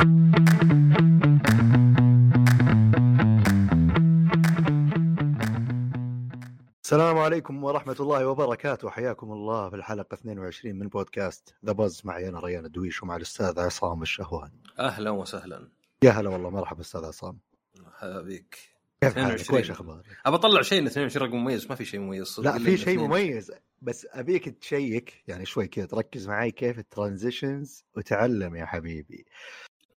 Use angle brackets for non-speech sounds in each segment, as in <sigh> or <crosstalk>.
السلام عليكم ورحمة الله وبركاته. حياكم الله في الحلقة 22 من بودكاست The Buzz معي أنا ريان الدويش ومع الأستاذ عصام الشهوان. أهلا وسهلا. يا هلا والله. مرحبا أستاذ عصام. هلا بك. كيف حالك؟ 22. ويش أخبارك؟ أبى أطلع شيء 22 رقم مميز. ما في شيء مميز. لا في شيء. مميز. بس أبيك تشيك يعني شوي كذا تركز معي كيف ال transitions وتعلم يا حبيبي.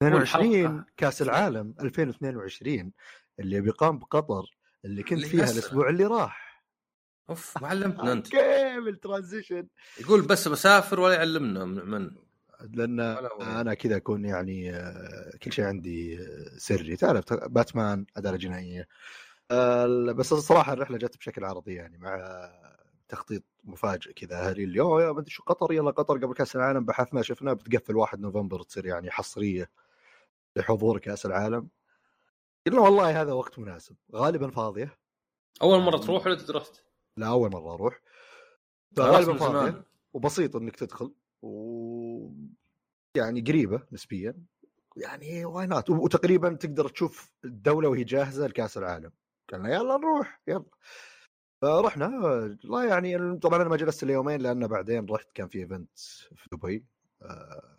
22 والحلقة- <laughs> كأس العالم 2022 اللي بيقام بقطر اللي كنت فيها هسه. الأسبوع اللي راح. أوف ما علمتنا أنت. <laughs> كيف الترانزيشن؟ يقول بس بسافر ولا يعلمنا من. لأن. أنا كذا أكون يعني كل شيء عندي سري. تعرف باتمان عداله جنائية. بس الصراحه الرحلة جت بشكل عرضي يعني مع تخطيط مفاجئ كذا. أهلي اللي أوه يا ما أدري شو قطر يلا قطر قبل كأس العالم. بحثنا شفنا بتقفل 1 نوفمبر تصير يعني حصرية. لحضور كاس العالم. قلنا والله هذا وقت مناسب. غالبا فاضية. أول مرة تروح ولا تدرست؟ لا أول مرة أروح. غالبا فاضية. وبسيط إنك تدخل. و يعني قريبة نسبيا. يعني why not وتقريبا تقدر تشوف الدولة وهي جاهزة لكأس العالم. قلنا يلا نروح يلا. فرحنا. لا يعني طبعا أنا ما جلست إلا يومين لأن بعدين رحت كان في event في دبي. آه،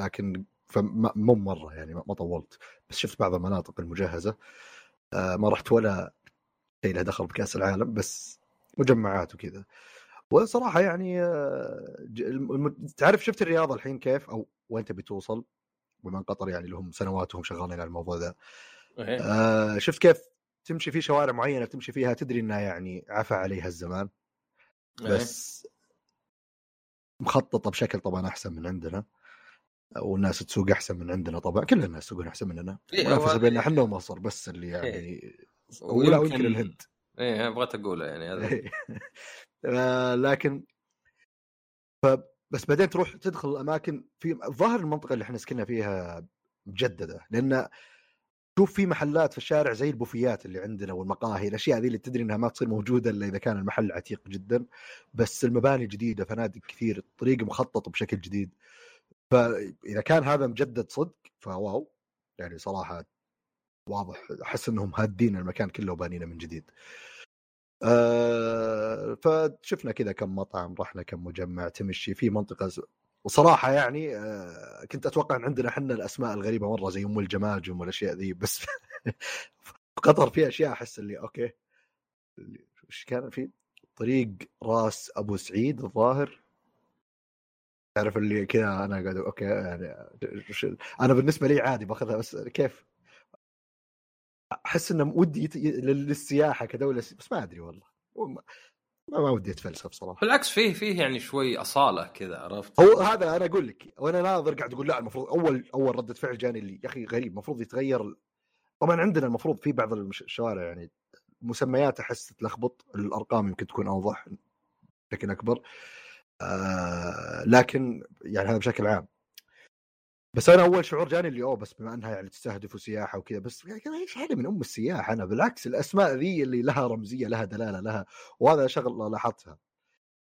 لكن فما- مو مرة يعني ما طولت. بس شفت بعض المناطق المجهزة. آه، ما رحت ولا شيء له دخل بكأس العالم بس مجمعات وكذا. وصراحة يعني آه، تعرف شفت الرياضة الحين كيف؟ أو وين تبي توصل؟ بما إن قطر يعني لهم سنوات وهم شغالين على الموضوع ذا. آه شفت كيف تمشي في شوارع معينة تمشي فيها تدري إنها يعني عفى عليها الزمان. بس مخططة بشكل طبعا أحسن من عندنا. والناس تسوق أحسن من عندنا طبعا كل الناس يسوقون أحسن مننا. إيه، هو- بيننا إحنا ومصر بس اللي يعني ويمكن- ولا ويمكن الهند. إيه بغيت أقوله يعني هذا <laughs> آه، لكن ف بس بعدين تروح تدخل الاماكن في ظاهر المنطقة اللي إحنا سكننا فيها مجددة لأن شوف في محلات في الشارع زي البوفيات اللي عندنا والمقاهي الأشياء ذي اللي تدري إنها ما تصير موجودة إلا إذا كان المحل عتيق جدا. بس المباني جديدة فنادق كثير الطريق مخطط بشكل جديد. فإذا كان هذا مجدد صدق ف wow. يعني صراحة واضح أحس إنهم هادين المكان كله وبانينه من جديد. آه فشفنا كذا كم مطعم رحنا كم مجمع تمشي في منطقة ز- وصراحة يعني آه كنت أتوقع إن عندنا إحنا الأسماء الغريبة مرة زي أم الجماجم والأشياء ذي بس <laughs> في قطر في أشياء أحس اللي okay وش كان في؟ طريق راس أبو سعيد الظاهر. تعرف اللي كذا أنا قاعد أوكي يعني أنا بالنسبة لي عادي باخذها بس كيف؟ أحس إنه ودي يت- للسياحة كدولة بس ما أدري والله. ما, ما ودي أتفلسف صراحة. بالعكس فيه فيه يعني شوي أصالة كذا عرفت؟ هو هذا أنا أقول لك وأنا ناظر قاعد أقول لا المفروض أول أول ردة فعل جاني اللي يا أخي غريب المفروض يتغير طبعا عندنا المفروض في بعض الشوارع يعني مسميات أحس تلخبط الأرقام يمكن تكون أوضح بشكل أكبر. آه لكن يعني هذا بشكل عام. بس أنا أول شعور جاني اللي أوه بس بما إنها يعني تستهدف سياحة وكذا بس يعني إيش هذا من أم السياحة أنا بالعكس الأسماء ذي اللي لها رمزية لها دلالة لها وهذا شغله لاحظتها.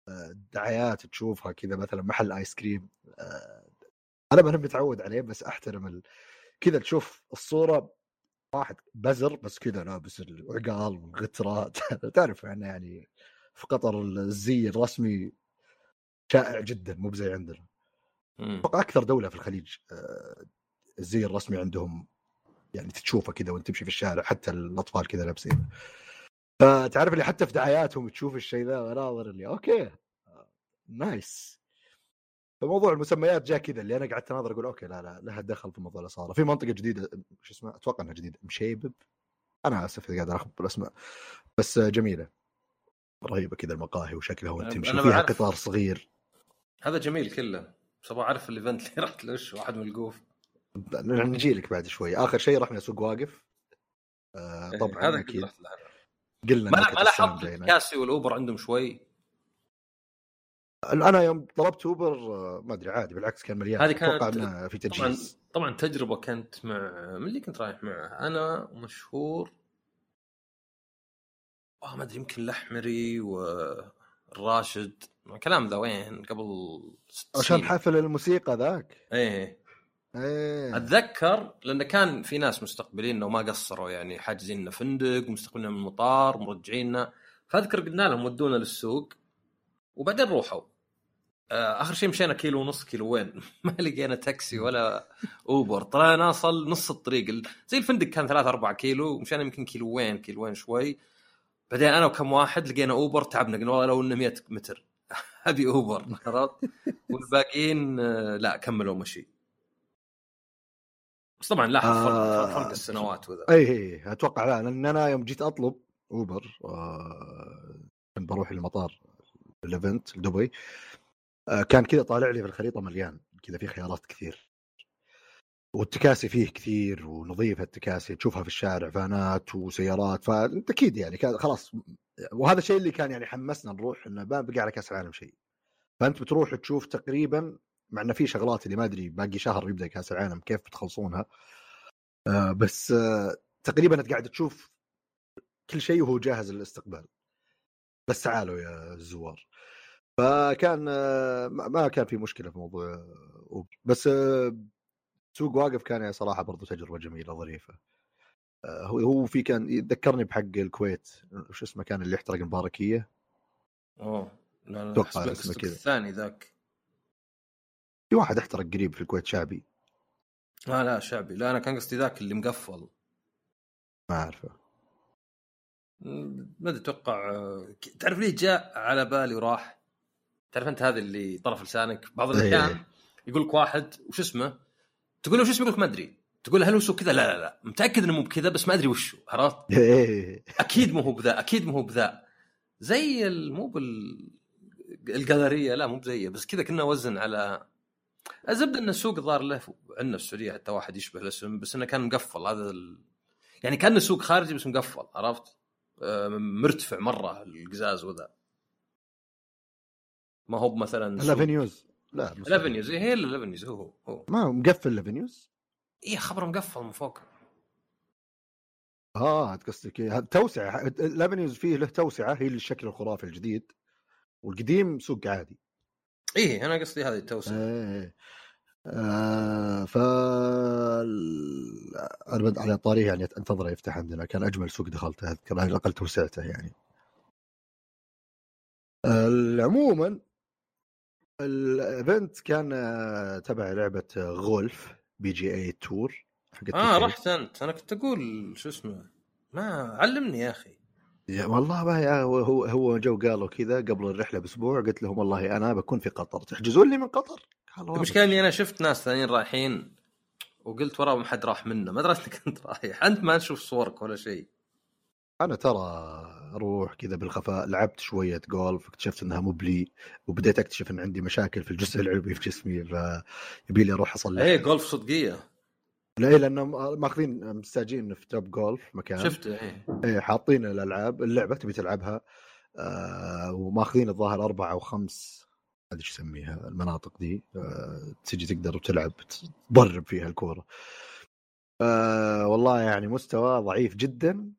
آه، دعايات تشوفها كذا مثلا محل آيس كريم آه، أنا ما متعود عليه بس أحترم ال... كذا تشوف الصورة واحد بزر بس كذا لابس العقال والغترات <laughs> تعرف إحنا يعني في قطر الزي الرسمي شائع جدا مو بزي عندنا. مم. أتوقع أكثر دولة في الخليج الزي الرسمي عندهم يعني تشوفه كذا وأنت تمشي في الشارع حتى الأطفال كذا لابسين فتعرف اللي حتى في دعاياتهم تشوف الشيء ذا وناظر اللي okay nice. فموضوع المسميات جاء كذا اللي أنا قعدت أناظر أقول okay لا لا لها دخل في موضوع الاصاله في منطقة جديدة شو اسمها؟ أتوقع إنها جديدة مشيرب. أنا آسف إذا قاعد ألخبط بالأسماء بس جميلة. رهيبة كذا المقاهي وشكلها وأنت تمشي فيها. قطار صغير. هذا جميل كله. بس أبغى أعرف ال event اللي <laughs> رحت له وش واحد من القوف نجي لك بعد شوي. آخر شيء رحنا سوق واقف. آه إيه، طبعا هذا أكيد. قلنا ما لاحظت. الكاسي والأوبر عندهم شوي؟ أنا يوم طلبت أوبر آه، ما أدري عادي بالعكس كان مليان. هذه كانت- أتوقع في طبعا تجهيز. طبعا تجربة كانت مع من اللي كنت رايح معه؟ أنا ومشهور. آه ما أدري يمكن الأحمري والراشد الكلام ذا وين قبل ست عشان. حفل الموسيقى ذاك. إيه. إيه. أتذكر لأن كان في ناس مستقبليننا وما قصروا يعني حاجزين لنا فندق ومستقبلين من المطار مرجعيننا فأذكر قلنا لهم ودونا للسوق وبعدين روحوا. آه، آخر شيء مشينا كيلو ونص كيلو وين؟ <laughs> ما لقينا تاكسي ولا أوبر. طلعنا ناصل نص الطريق. ال- زي الفندق كان 3 4 كيلو ومشينا يمكن كيلو وين كيلو وين شوي. بعدين أنا وكم واحد لقينا أوبر تعبنا قلنا والله لو إنه 100 متر. <laughs> ابي أوبر عرفت؟ <laughs> والباقيين آه، لا كملوا مشي بس طبعا لاحظ فرق, آه. فرق السنوات وذا. اي اي أتوقع لا لأن أنا يوم جيت أطلب أوبر آه، بروح المطار ال event لدبي آه، كان كذا طالع لي في الخريطة مليان. كذا في خيارات كثير. والتكاسي فيه كثير ونظيفه التكاسي تشوفها في الشارع vanات وسيارات فأنت أكيد يعني خلاص وهذا الشيء اللي كان يعني حمسنا نروح إنه ما بقى على كأس العالم شيء. فأنت بتروح تشوف تقريبا مع إنه في شغلات اللي ما أدري باقي شهر بيبدا كأس العالم كيف بتخلصونها؟ آه بس آه تقريبا أنت قاعد تشوف كل شيء وهو جاهز للاستقبال. بس تعالوا يا الزوار. فكان آه، ما كان في مشكلة في موضوع. بس آه، سوق واقف كان صراحة برضو تجربة جميلة ظريفه آه، هو هو في كان يذكرني بحق الكويت وش اسمه كان اللي احترق المباركية؟ أوه لا لا حسبك اسمه كذا. الثاني ذاك. في واحد احترق قريب في الكويت شعبي. لا لا شعبي. لا أنا كان قصدي ذاك اللي مقفل. ما أعرفه. ما أدري أتوقع آه، تعرف ليه جاء على بالي وراح؟ تعرف أنت هذا اللي طرف لسانك بعض إيه. الأحيان؟ يقول لك واحد وش اسمه؟ تقول له وش اسمه يقول لك ما أدري. تقول هل وش هو كذا؟ لا لا لا. متأكد إنه مو بكذا بس ما أدري وش هو عرفت؟ <laughs> إيه. أكيد مو هو بذا أكيد مو هو بذا. زي مو بال القدريه لا مو بزيه. بس كذا كنا وزن على الزبدة إن السوق الظاهر له عندنا في السعودية حتى واحد يشبه الاسم بس إنه كان مقفل. هذا ال... يعني كان سوق خارجي بس مقفل عرفت؟ آه، مرتفع مرة القزاز وذا. ما هو مثلا الافنيوز لا. الافنيوز إيه، هي الافنيوز هو هو, هو. ما مقفل الافنيوز اي خبر مقفل من فوق. آه قصدك إيه، توسعة. الافنيوز فيه له توسعة هي الشكل الخرافي الجديد والقديم سوق عادي. إيه أنا قصدي هذه التوسعة. إيه آه ف على طاريه يعني أنتظره يفتح عندنا. كان أجمل سوق دخلته أذكر على الأقل توسعته يعني. عموما ال event كان آه، تبع لعبة آه، golf PGA Tour آه 2K. رحت أنت. أنا كنت أقول شو اسمه ما علمني يا أخي. يا والله ما يا هو هو, هو جو قالوا كذا قبل الرحلة بأسبوع قلت لهم والله أنا بكون في قطر. تحجزون لي من قطر؟ المشكلة اني أنا؟ شفت ناس ثانيين رايحين وقلت وراهم حد راح منا ما دريت انك <laughs> انت رايح. أنت ما تشوف صورك ولا شيء. أنا ترى أروح كذا بالخفاء لعبت شوية جولف اكتشفت إنها مو بلي وبديت أكتشف إن عندي مشاكل في الجزء العلوي <laughs> في جسمي فيبي لي أروح أصلح. إيه جولف صدقية. لا لأنهم ماخذين مستاجين في توب جولف مكان. شفته إيه. إيه حاطين الألعاب اللعبة تبي تلعبها آه وماخذين الظاهر أربع أو خمس ما أدري إيش يسميها المناطق دي آه تجي تقدر تلعب تضرب فيها الكورة. آه والله يعني مستوى ضعيف جدا.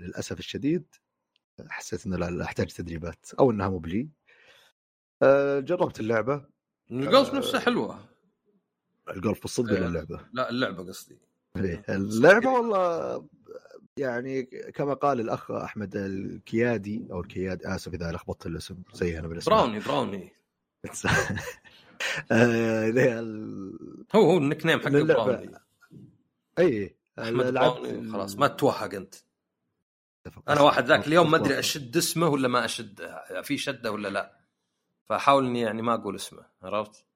للأسف الشديد حسيت إنه لا أحتاج تدريبات أو إنها مو بلي. آه جربت اللعبة. الجولف نفسها حلوة. الجولف بالصدق ولا اللعبة؟ لا اللعبة قصدي. إيه، <laughs> اللعبة والله يعني كما قال الأخ أحمد الكيادي أو الكياد آسف إذا لخبطت الاسم زي أنا بالاسم. Brownie Brownie. <laughs> آه، هو هو ال nickname اللعبة. Brownie. اي أحمد لعبت خلاص ما تتوهق أنت. أنا واحد ذاك اليوم ما أدري. أشد اسمه ولا ما أشد. في شدة ولا لا. فاحاول إني يعني ما أقول اسمه. عرفت؟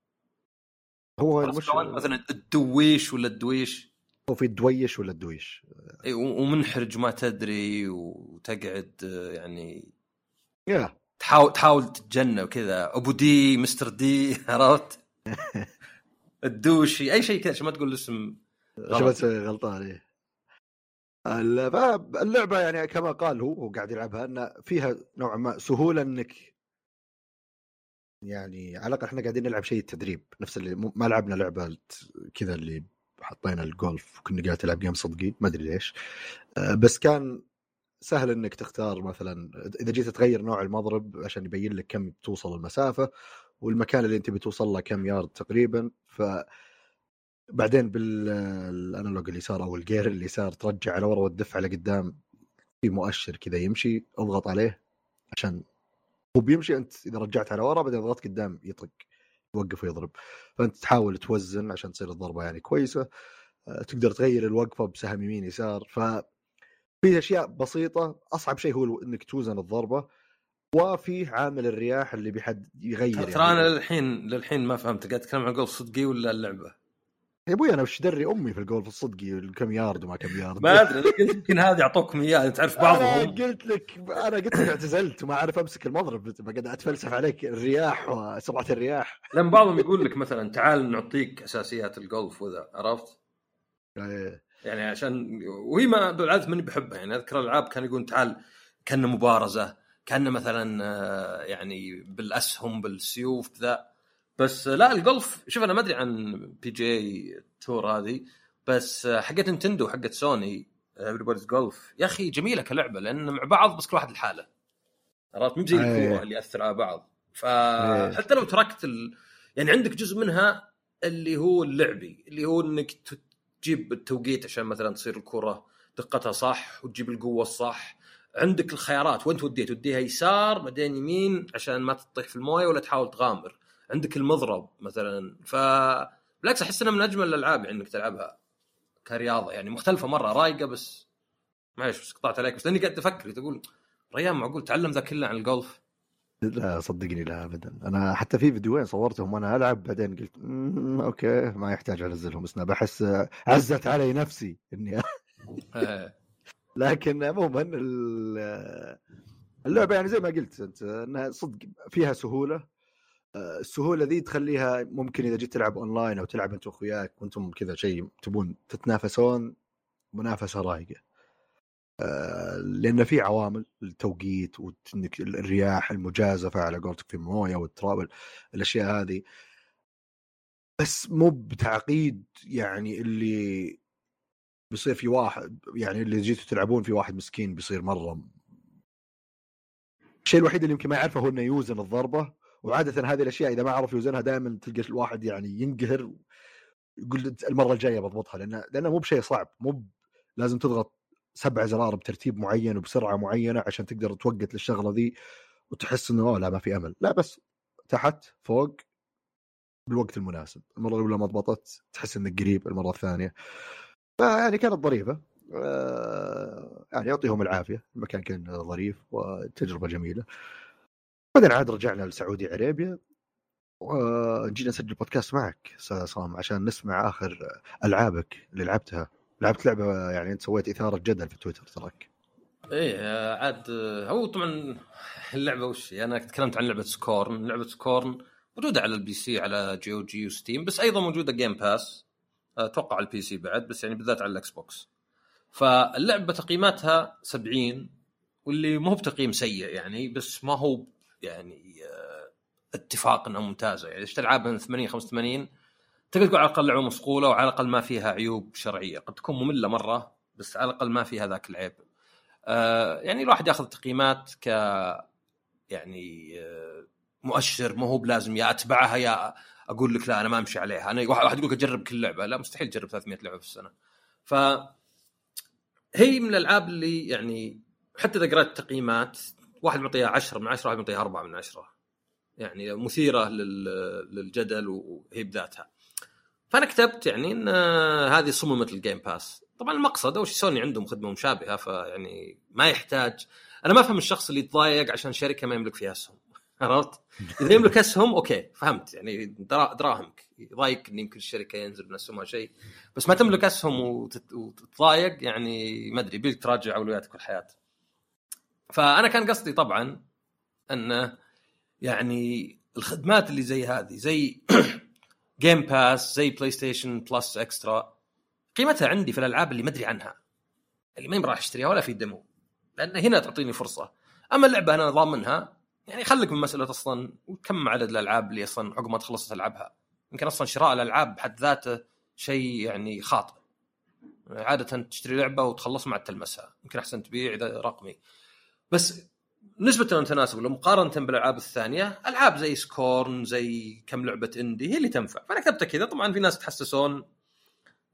هو المش... أنت مثلا الدويش ولا الدويش. هو في الدويش ولا الدويش؟ و- ومنحرج ما تدري وتقعد يعني يا. تحاول تحاول تتجنب كذا أبو دي مستر دي عرفت؟ <laughs> الدوشي أي شيء كذا ما تقول اسم غلط. شبت غلطان إيه. ال- فاللعبه يعني كما قال هو هو قاعد يلعبها إن فيها نوعا ما سهولة إنك يعني على الأقل إحنا قاعدين نلعب شيء التدريب نفس اللي ما لعبنا لعبة كذا اللي حطينا الجولف وكنا قاعد تلعب جيم صدقي ما أدري ليش آه، بس كان سهل إنك تختار مثلا إذا جيت تغير نوع المضرب عشان يبين لك كم توصل المسافة والمكان اللي أنت بتوصل له كم يارد تقريبا ف بعدين بالانالوج اليسار أو الجير اليسار ترجع على ورا على قدام. في مؤشر كذا يمشي أضغط عليه عشان هو بيمشي أنت إذا رجعت على ورا بعدين ضغطت قدام يطق يوقف ويضرب. فأنت تحاول توزن عشان تصير الضربة يعني كويسة. آه، تقدر تغير الوقفة بسهم يمين يسار. ف في أشياء بسيطة أصعب شيء هو إنك توزن الضربة. وفي عامل الرياح اللي بيحد يغير ترى يعني. أنا للحين للحين ما فهمت. قاعد تتكلم عن جولف صدقي ولا اللعبة؟ يا أبوي أنا وش دري أمي في الجولف الصدقي كم يارد وما كم يارد ما أدري يمكن هذه يعطوكم اياه تعرف بعضهم أنا قلت لك أنا قلت لك اعتزلت وما أعرف أمسك المضرب بقعد أتفلسف عليك الرياح وسرعة الرياح لأن بعضهم يقول لك مثلا تعال نعطيك أساسيات الجولف وذا عرفت؟ إيه. يعني عشان وهي ما بالعادة ماني بحبها يعني أذكر الالعاب كان يقول تعال كان مبارزة كان مثلا آه، يعني بالأسهم بالسيوف كذا بس لا الجولف شوف أنا ما أدري عن PGA Tour هذه بس حقت Nintendo حقت Sony Everybody's Golf يا أخي جميلة كلعبة لأن مع بعض بس كل واحد لحاله. عرفت؟ مو زي الكورة أيه. اللي يأثر على بعض. فحتى لو تركت ال... يعني عندك جزء منها اللي هو اللعبي اللي هو إنك تجيب التوقيت عشان مثلا تصير الكره دقتها صح وتجيب القوة الصح. عندك الخيارات وين توديها؟ توديها يسار بعدين يمين عشان ما تطيح في الموية ولا تحاول تغامر. عندك المضرب مثلا ف بالعكس أحس إنها من أجمل الألعاب يعني إنك تلعبها كرياضة. يعني مختلفة مرة رايقة بس معلش بس قطعت عليك بس لأني قاعد أفكر تقول ريان معقول تعلم ذا كله عن الجولف؟ لا صدقني لا ابدا. أنا حتى في فيديوين صورتهم وأنا ألعب بعدين قلت okay ما يحتاج أنزلهم بس أنا بحس عزت علي نفسي إني <laughs> إيه. لكن عموما اللعبة يعني زي ما قلت أنت إنها صدق فيها سهولة السهولة ذي تخليها ممكن إذا جيت تلعب أونلاين أو تلعب أنت وأخوياك وأنتم كذا شيء تبون تتنافسون منافسة رايقة. آه، لأن في عوامل التوقيت وإنك الرياح المجازفة على قولتك في المويه والتراب الأشياء هذه. بس مو بتعقيد يعني اللي بيصير في واحد يعني اللي جيتوا تلعبون في واحد مسكين بيصير مرة. الشيء الوحيد اللي يمكن ما يعرفه هو إنه يوزن الضربة. وعادة هذه الأشياء إذا ما عرف يوزنها دائما تلقى الواحد يعني ينقهر يقول المرة الجاية بضبطها لأن لأنه مو بشيء صعب مو لازم تضغط سبع زرار بترتيب معين وبسرعة معينة عشان تقدر توقت للشغلة ذي وتحس إنه لا ما في أمل. لا بس تحت فوق بالوقت المناسب. المرة الأولى ما ضبطت تحس إنك قريب المرة الثانية. فيعني كانت ظريفة. آه، يعني يعطيهم العافية المكان كان ظريف وتجربة جميلة. بعدين عاد رجعنا لسعودي عريبيا وجينا نسجل بودكاست معك صام عشان نسمع آخر ألعابك اللي لعبتها. لعبت لعبة يعني أنت سويت إثارة جدل في تويتر تراك إيه عاد هو طبعا اللعبة وش أنا تكلمت عن لعبة Scorn. لعبة Scorn موجودة على ال PC على GOG و Steam بس أيضا موجودة Game Pass أتوقع على ال PC بعد بس يعني بالذات على ال Xbox. فاللعبة تقييماتها 70 واللي مو بتقييم سيء يعني بس ما هو يعني آه، اتفاق إنها ممتازة. يعني إيش العاب من 80 85 تقدر تقول على الأقل لعبة مصقولة وعلى الأقل ما فيها عيوب شرعية. قد تكون مملة مرة بس على الأقل ما فيها ذاك العيب. آه يعني الواحد ياخذ تقييمات ك يعني آه مؤشر. مو هو بلازم يا أتبعها يا أقول لك لا أنا ما أمشي عليها. أنا واحد يقول لك أجرب كل لعبة. لا مستحيل تجرب 300 لعبة في السنة. ف هي من الألعاب اللي يعني حتى إذا قرأت تقييمات واحد معطيها 10 من 10 واحد معطيها 4 من 10 يعني مثيرة للجدل وهي بذاتها. فأنا كتبت يعني إن هذه صممة ال Game Pass طبعا المقصد اول شيء سوني عندهم خدمة مشابهة فيعني ما يحتاج. أنا ما أفهم الشخص اللي يتضايق عشان شركة ما يملك فيها اسهم. <laughs> عرفت؟ إذا يملك اسهم okay فهمت. يعني دراهمك. يضايق إن يمكن الشركة ينزل من اسهمها شيء. بس ما تملك اسهم وتتضايق يعني ما أدري يبيك تراجع أولوياتك في الحياة. فأنا كان قصدي طبعا انه يعني الخدمات اللي زي هذه زي <clears throat> Game Pass زي PlayStation Plus Extra قيمتها عندي في الألعاب اللي ما أدري عنها اللي ما راح أشتريها ولا في demo لأن هنا تعطيني فرصة. أما اللعبة أنا ضامنها يعني خليك من مسألة أصلا كم عدد الألعاب اللي أصلا عقب ما تخلص تلعبها يمكن أصلا شراء الألعاب بحد ذاته شيء يعني خاطئ. عادة تشتري لعبة وتخلص ما تلمسها يمكن أحسن تبيع إذا رقمي. بس نسبة تناسب لو مقارنة بالألعاب الثانية، ألعاب زي سكورن زي كم لعبة إندي هي اللي تنفع، فانا كتبتها كذا. طبعا في ناس تحسسون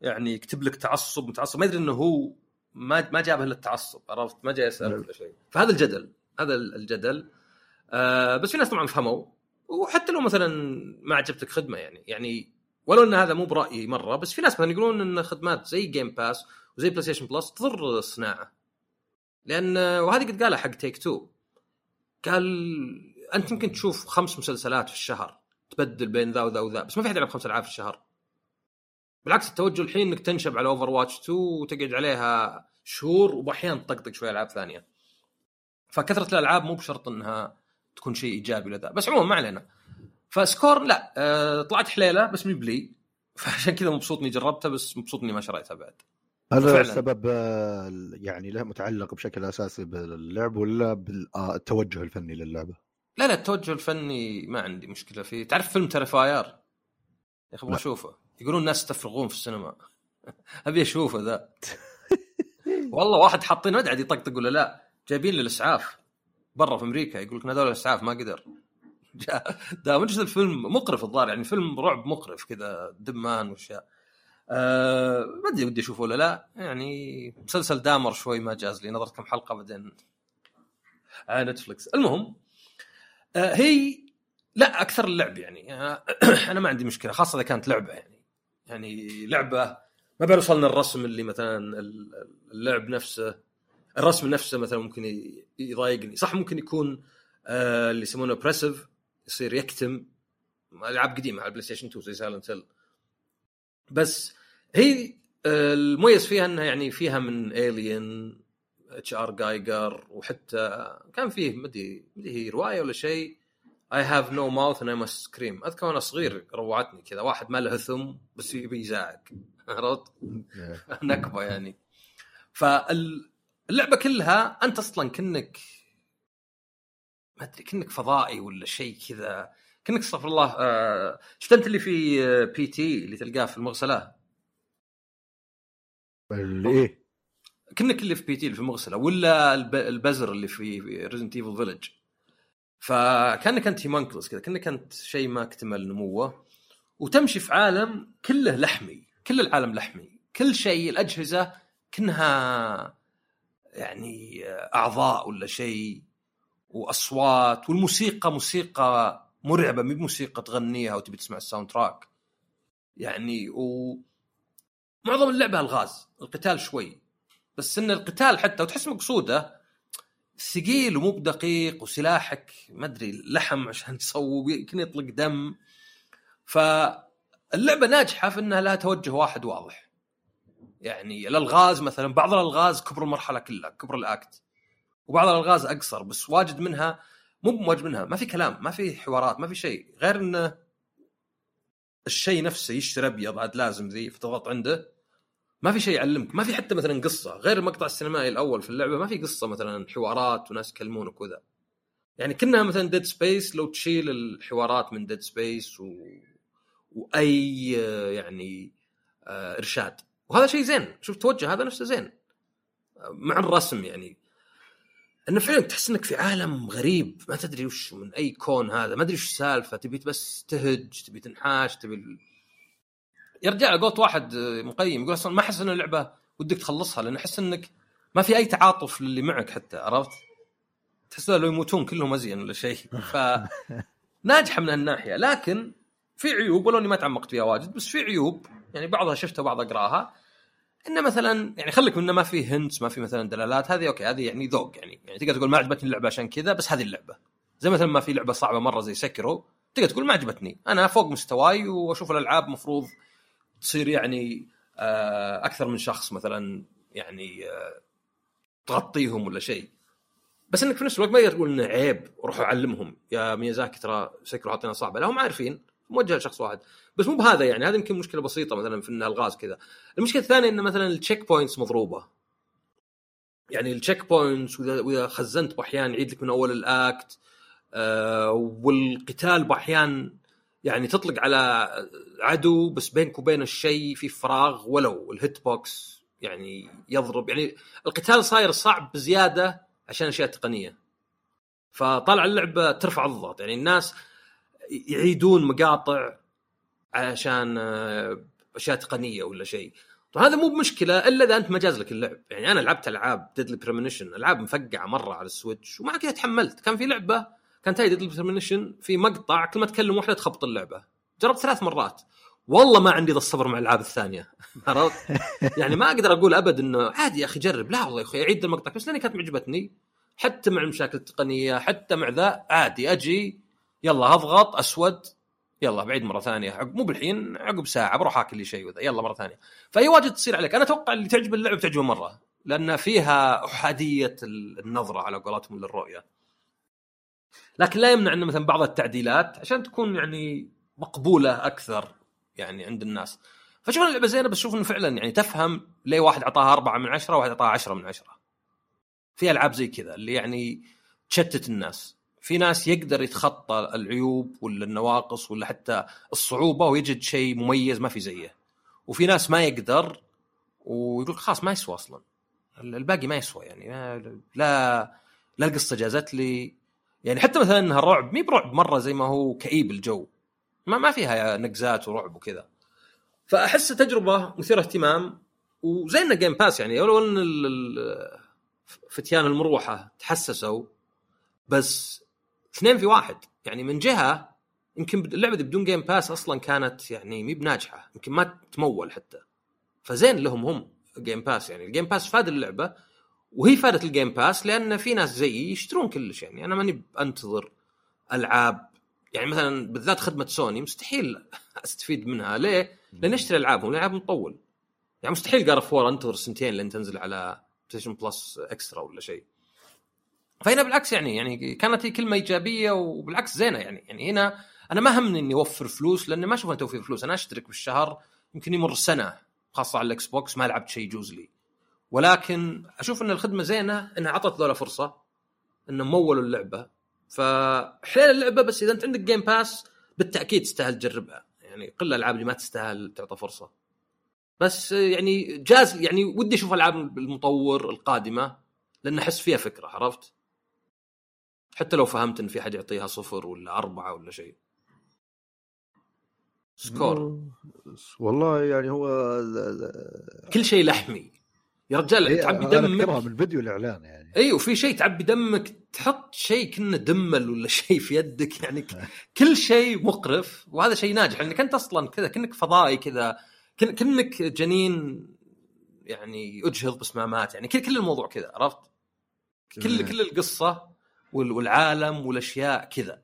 يعني يكتب لك تعصب متعصب ما يدري إنه هو ما ما جابه إلا التعصب عرفت؟ ما جاي يسأل ولا شيء. فهذا الجدل هذا الجدل. آه بس في ناس طبعا فهموا. وحتى لو مثلا ما عجبتك خدمة يعني. يعني ولو إن هذا مو برأيي مرة بس في ناس مثلا يقولون إن خدمات زي Game Pass وزي PlayStation Plus تضر الصناعة. لأن وهذه قد قالها حق Take-Two قال أنت يمكن تشوف خمس مسلسلات في الشهر تبدل بين ذا وذا وذا بس ما في أحد يلعب خمس ألعاب في الشهر. بالعكس التوجه الحين إنك تنشب على Overwatch 2 وتقعد عليها شهور وباحيان تطقطق شوية ألعاب ثانية. فكثرة الألعاب مو بشرط إنها تكون شيء إيجابي لذا. بس عموما ما علينا. ف Scorn لا أه طلعت حليلة بس مي بلي. <laughs> فعشان كذا مبسوط إني جربتها بس مبسوط إني ما شريتها بعد. هذا السبب يعني له متعلق بشكل أساسي باللعب ولا بالتوجه الفني للعبة؟ لا لا التوجه الفني ما عندي مشكلة فيه. تعرف فيلم Terrifier يا أخي أبغى أشوفه. يقولون الناس تفرغون في السينما. <laughs> أبي أشوفه ذا. <laughs> والله واحد حاطين ما ادري يطقطق ولا لا؟ جايبين للاسعاف برا في أمريكا يقول لك نادوا الأسعاف ما قدر. <laughs> ده من الفيلم مقرف الظاهر يعني فيلم رعب مقرف كذا دمان وأشياء. أه ما أدري ودي أشوفه ولا لا. يعني مسلسل دامر شوي ما جاز لي. نظرت كم حلقة بعدين على نتفلكس المهم أه هي لا أكثر اللعب يعني. <clears throat> أنا ما عندي مشكلة خاصة إذا كانت لعبة يعني. يعني لعبة ما بيوصلنا الرسم اللي مثلا اللعب نفسه الرسم نفسه مثلا ممكن يضايقني. صح ممكن يكون آه اللي يسمونه oppressive يصير يكتم. ألعاب قديمة على ال PlayStation 2 زي Silent Hill بس هي آه المميز فيها إنها يعني فيها من Alien H.R. Giger وحتى كان فيه مدري مدري هي رواية ولا شيء. I Have No Mouth and I Must Scream أذكر وأنا صغير روعتني كذا واحد ما له فم بس يبي يزعق. <laughs> عرفت؟ نكبة يعني. فاللعبة كلها أنت أصلا كأنك ما أدري كأنك فضائي ولا شيء كذا. كأنك استغفر الله آه شفت انت اللي في P.T. اللي تلقاه في المغسلة. اللي إيه؟ كأنك اللي في P.T. اللي في المغسلة ولا البزر اللي في Resident Evil Village فكأنك أنت homunculus كذا كأنك أنت شيء ما اكتمل نموه. وتمشي في عالم كله لحمي كل العالم لحمي. كل شيء الأجهزة كأنها يعني أعضاء ولا شيء وأصوات والموسيقى موسيقى مرعبة مي بموسيقى تغنيها وتبي تسمع ال soundtrack. يعني و معظم اللعبة ألغاز القتال شوي. بس إن القتال حتى وتحس مقصودة ثقيل ومو بدقيق وسلاحك ما أدري لحم عشان <laughs> تصوب يمكن يطلق دم. فاللعبة ناجحة في إنها لها توجه واحد واضح. يعني الألغاز مثلا بعض الألغاز كبر المرحلة كلها كبر الأكت. وبعض الألغاز أقصر بس واجد منها مو واجد منها ما في كلام ما في حوارات ما في شيء غير انه الشيء نفسه يشتري أبيض عاد لازم ذي فتضغط عنده. ما في شيء يعلمك ما في حتى مثلا قصة غير المقطع السينمائي الأول في اللعبة ما في قصة مثلا حوارات وناس يكلمونك وذا يعني كنها مثلا Dead Space لو تشيل الحوارات من Dead Space و... وأي يعني آه إرشاد. وهذا شيء زين شوف توجه هذا نفسه زين. مع الرسم يعني. إنه فعلا تحس إنك في عالم غريب ما تدري وش من أي كون هذا ما أدري وش السالفة تبي بس تهج تبي تنحاش تبي يرجع قلت واحد مقيم يقول أصلا ما أحس إن اللعبة ودك تخلصها لأن أحس إنك ما في أي تعاطف للي معك حتى عرفت؟ تحس لو يموتون كلهم أزين ولا شيء. <laughs> ف ناجحه من هالناحية لكن في عيوب ولو إني ما تعمقت فيها واجد بس في عيوب يعني بعضها شفتها وبعضها أقرأها. إنه مثلا يعني خليك إنه ما في hints ما في مثلا دلالات هذه okay هذه يعني ذوق يعني. يعني تقدر تقول ما عجبتني اللعبة عشان كذا بس هذه اللعبة. زي مثلا ما في لعبة صعبة مرة زي Sekiro تقدر تقول ما عجبتني. أنا فوق مستواي وأشوف الألعاب مفروض تصير يعني آه، أكثر من شخص مثلا يعني آه، تغطيهم ولا شيء. بس إنك في نفس الوقت ما تقول إنه عيب وروح أعلمهم. يا ميازاكي ترى Sekiro حاطينها صعبة. لا هم عارفين. موجهه لشخص واحد. بس مو بهذا يعني هذا يمكن مشكلة بسيطة مثلا في الالغاز كذا. المشكلة الثانية انه مثلا ال checkpoints مضروبة. يعني ال checkpoints وإذا خزنت بأحيان يعيد لك من أول ال act آه والقتال بأحيان يعني تطلق على عدو بس بينك وبين الشيء في فراغ ولو. ال hit box يعني يضرب. يعني القتال صاير صعب بزيادة عشان أشياء تقنية. فطالع اللعبة ترفع الضغط. يعني الناس يعيدون مقاطع عشان أشياء تقنية ولا شيء. هذا مو بمشكلة إلا إذا أنت ما جاز لك اللعب. يعني أنا لعبت ألعاب Deadly Premonition ألعاب مفقعة مرة على ال Switch ومع كذا تحملت. كان في لعبة كانت هاي Deadly Premonition في مقطع كل ما تكلم واحدة تخبط اللعبة. جربت ثلاث مرات. والله ما عندي ذا الصبر مع الألعاب الثانية. <laughs> عرفت؟ يعني ما أقدر أقول أبد إنه عادي يا أخي جرب. لا والله يا أخي أعيد المقطع. بس لأني كانت معجبتني. حتى مع المشاكل التقنية حتى مع ذا عادي. أجي يلا اضغط أسود. يلا بعيد مرة ثانية. عقب مو بالحين عقب ساعة بروح آكل لي شيء وذا. يلا مرة ثانية. فأي واجد تصير عليك. أنا أتوقع اللي تعجب اللعبة بتعجبه مرة لأن فيها أحادية النظرة على قولتهم للرؤية. لكن لا يمنع انه مثلا بعض التعديلات عشان تكون يعني مقبولة أكثر يعني عند الناس. فشوف اللعبة زينة بس شوف إنه فعلا يعني تفهم ليه واحد أعطاها أربعة من عشرة وواحد أعطاها عشرة من عشرة. في ألعاب زي كذا اللي يعني تشتت الناس. في ناس يقدر يتخطى العيوب ولا النواقص ولا حتى الصعوبة ويجد شيء مميز ما في زيه. وفي ناس ما يقدر ويقول خلاص ما يسوى أصلا. الباقي ما يسوى يعني. لا لا القصة جازت لي. يعني حتى مثلا إنها رعب مي برعب مرة زي ما هو كئيب الجو. ما ما فيها نقزات ورعب وكذا. فأحس تجربة مثيرة اهتمام وزي إنه Game Pass يعني. ولو إن فتيان المروحة تحسسوا بس اثنين في واحد. يعني من جهة يمكن اللعبة دي بدون Game Pass أصلا كانت يعني مي بناجحة. يمكن ما تمول حتى. فزين لهم هم Game Pass يعني ال Game Pass فاد اللعبة وهي فادت ال Game Pass لأن في ناس زيي يشترون كلش. يعني أنا ماني انتظر ألعاب. يعني مثلا بالذات خدمة سوني مستحيل <laughs> أستفيد منها. ليه؟ لأن أشتري ألعابهم. العاب مطول يعني مستحيل God of War أنتظر سنتين لين تنزل على Plus Extra ولا شيء. فهنا بالعكس يعني يعني كانت هي كلمة إيجابية وبالعكس زينة يعني. يعني هنا أنا ما همني إني أوفر فلوس لأني ما اشوفها توفير فلوس. أنا أشترك بالشهر يمكن يمر سنة خاصة على ال Xbox ما لعبت شيء يجوز لي. ولكن أشوف إن الخدمة زينة إنها أعطت ذولا فرصة إنهم مولوا اللعبة. فحليل اللعبة بس إذا أنت عندك Game Pass بالتأكيد تستاهل تجربها. يعني قله الألعاب اللي ما تستاهل تعطى فرصة. بس يعني جاز يعني ودي أشوف ألعاب المطور القادمة لأن أحس فيها فكرة عرفت؟ حتى لو فهمت إن في حد يعطيها صفر ولا أربعة ولا شيء. سكور. والله يعني هو كل شيء لحمي. يا رجال إيه تعبي دمك من الفيديو الإعلان يعني. أيوه في شيء تعبي دمك تحط شيء كنا دمل ولا شيء في يدك. يعني <laughs> كل شيء مقرف وهذا شيء ناجح. لانك انت أصلا كذا كأنك فضائي كذا كأنك جنين يعني اجهض بس ما مات. يعني كل كل الموضوع كذا عرفت؟ كل. كل القصة والعالم والأشياء كذا.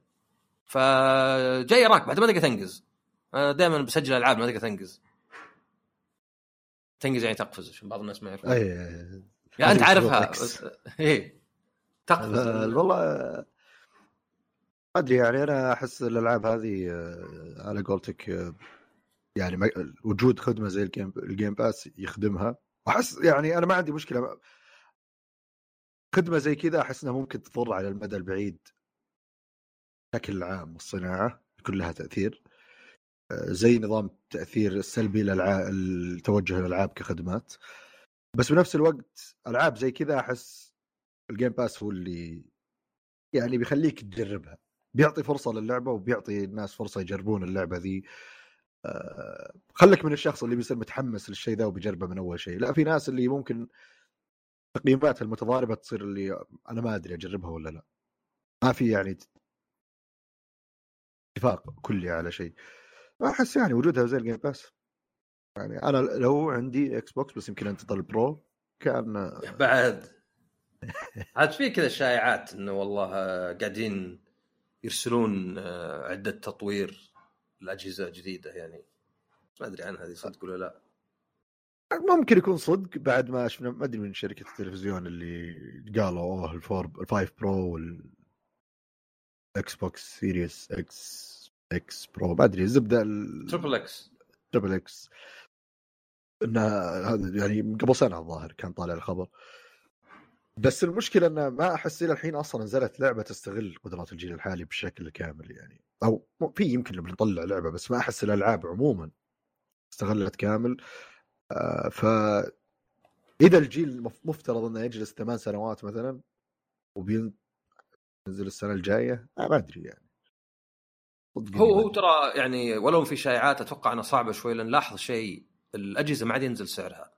فجاي راك بعد ما تقدر تنقز. أنا دائما بسجل ألعاب ما تقدر تنقز. تنقز يعني تقفز عشان بعض الناس ما يعرفون. أي يعني أنت عارفها. بس <laughs> إيه. تقفز. والله ما أدري يعني أنا أحس الألعاب هذه آه، على قولتك آه، يعني وجود خدمة زي ال Game ال Game Pass يخدمها. وأحس يعني أنا ما عندي مشكلة. خدمة زي كذا أحس إنها ممكن تضر على المدى البعيد بشكل عام الصناعة يكون لها تأثير. آه، زي نظام التاثير السلبي للع... الالعاب كخدمات. بس بنفس الوقت ألعاب زي كذا أحس ال Game Pass هو اللي يعني بيخليك تجربها. بيعطي فرصة للعبة وبيعطي الناس فرصة يجربون اللعبة ذي. آه، خلك من الشخص اللي بيصير متحمس للشيء ذا وبيجربه من أول شيء. لا في ناس اللي ممكن تقييماتها المتضاربة تصير اللي أنا ما أدري أجربها ولا لا. ما في يعني اتفاق كلي على شيء. أحس يعني وجودها زي ال Game Pass يعني أنا لو عندي Xbox بس يمكن أنتظر ال Pro كأن بعد. عاد في كذا شائعات إنه والله قاعدين يرسلون عدة تطوير لأجهزة جديدة يعني. ما أدري عنها هذه صدق ولا لا. ممكن يكون صدق بعد ما شفنا ما أدري من شركة التلفزيون اللي قالوا أوه ال four ال five Pro وال Xbox Series X X Pro ما أدري الزبدة triple X ال triple X انها هذا يعني قبل سنة الظاهر كان طالع الخبر. بس المشكلة إنه ما أحس إلى الحين أصلا نزلت لعبة تستغل قدرات الجيل الحالي بشكل كامل يعني. أو في يمكن لما نطلع لعبة بس ما أحس الألعاب عموما استغلت كامل. ف إذا الجيل مف- مفترض إنه يجلس ثمان سنوات مثلا وبينزل السنة الجاية ما أدري يعني. هو هو ترى يعني ولو في شائعات أتوقع إنها صعبة شوي لأن لاحظ شيء الأجهزة ما عاد ينزل سعرها.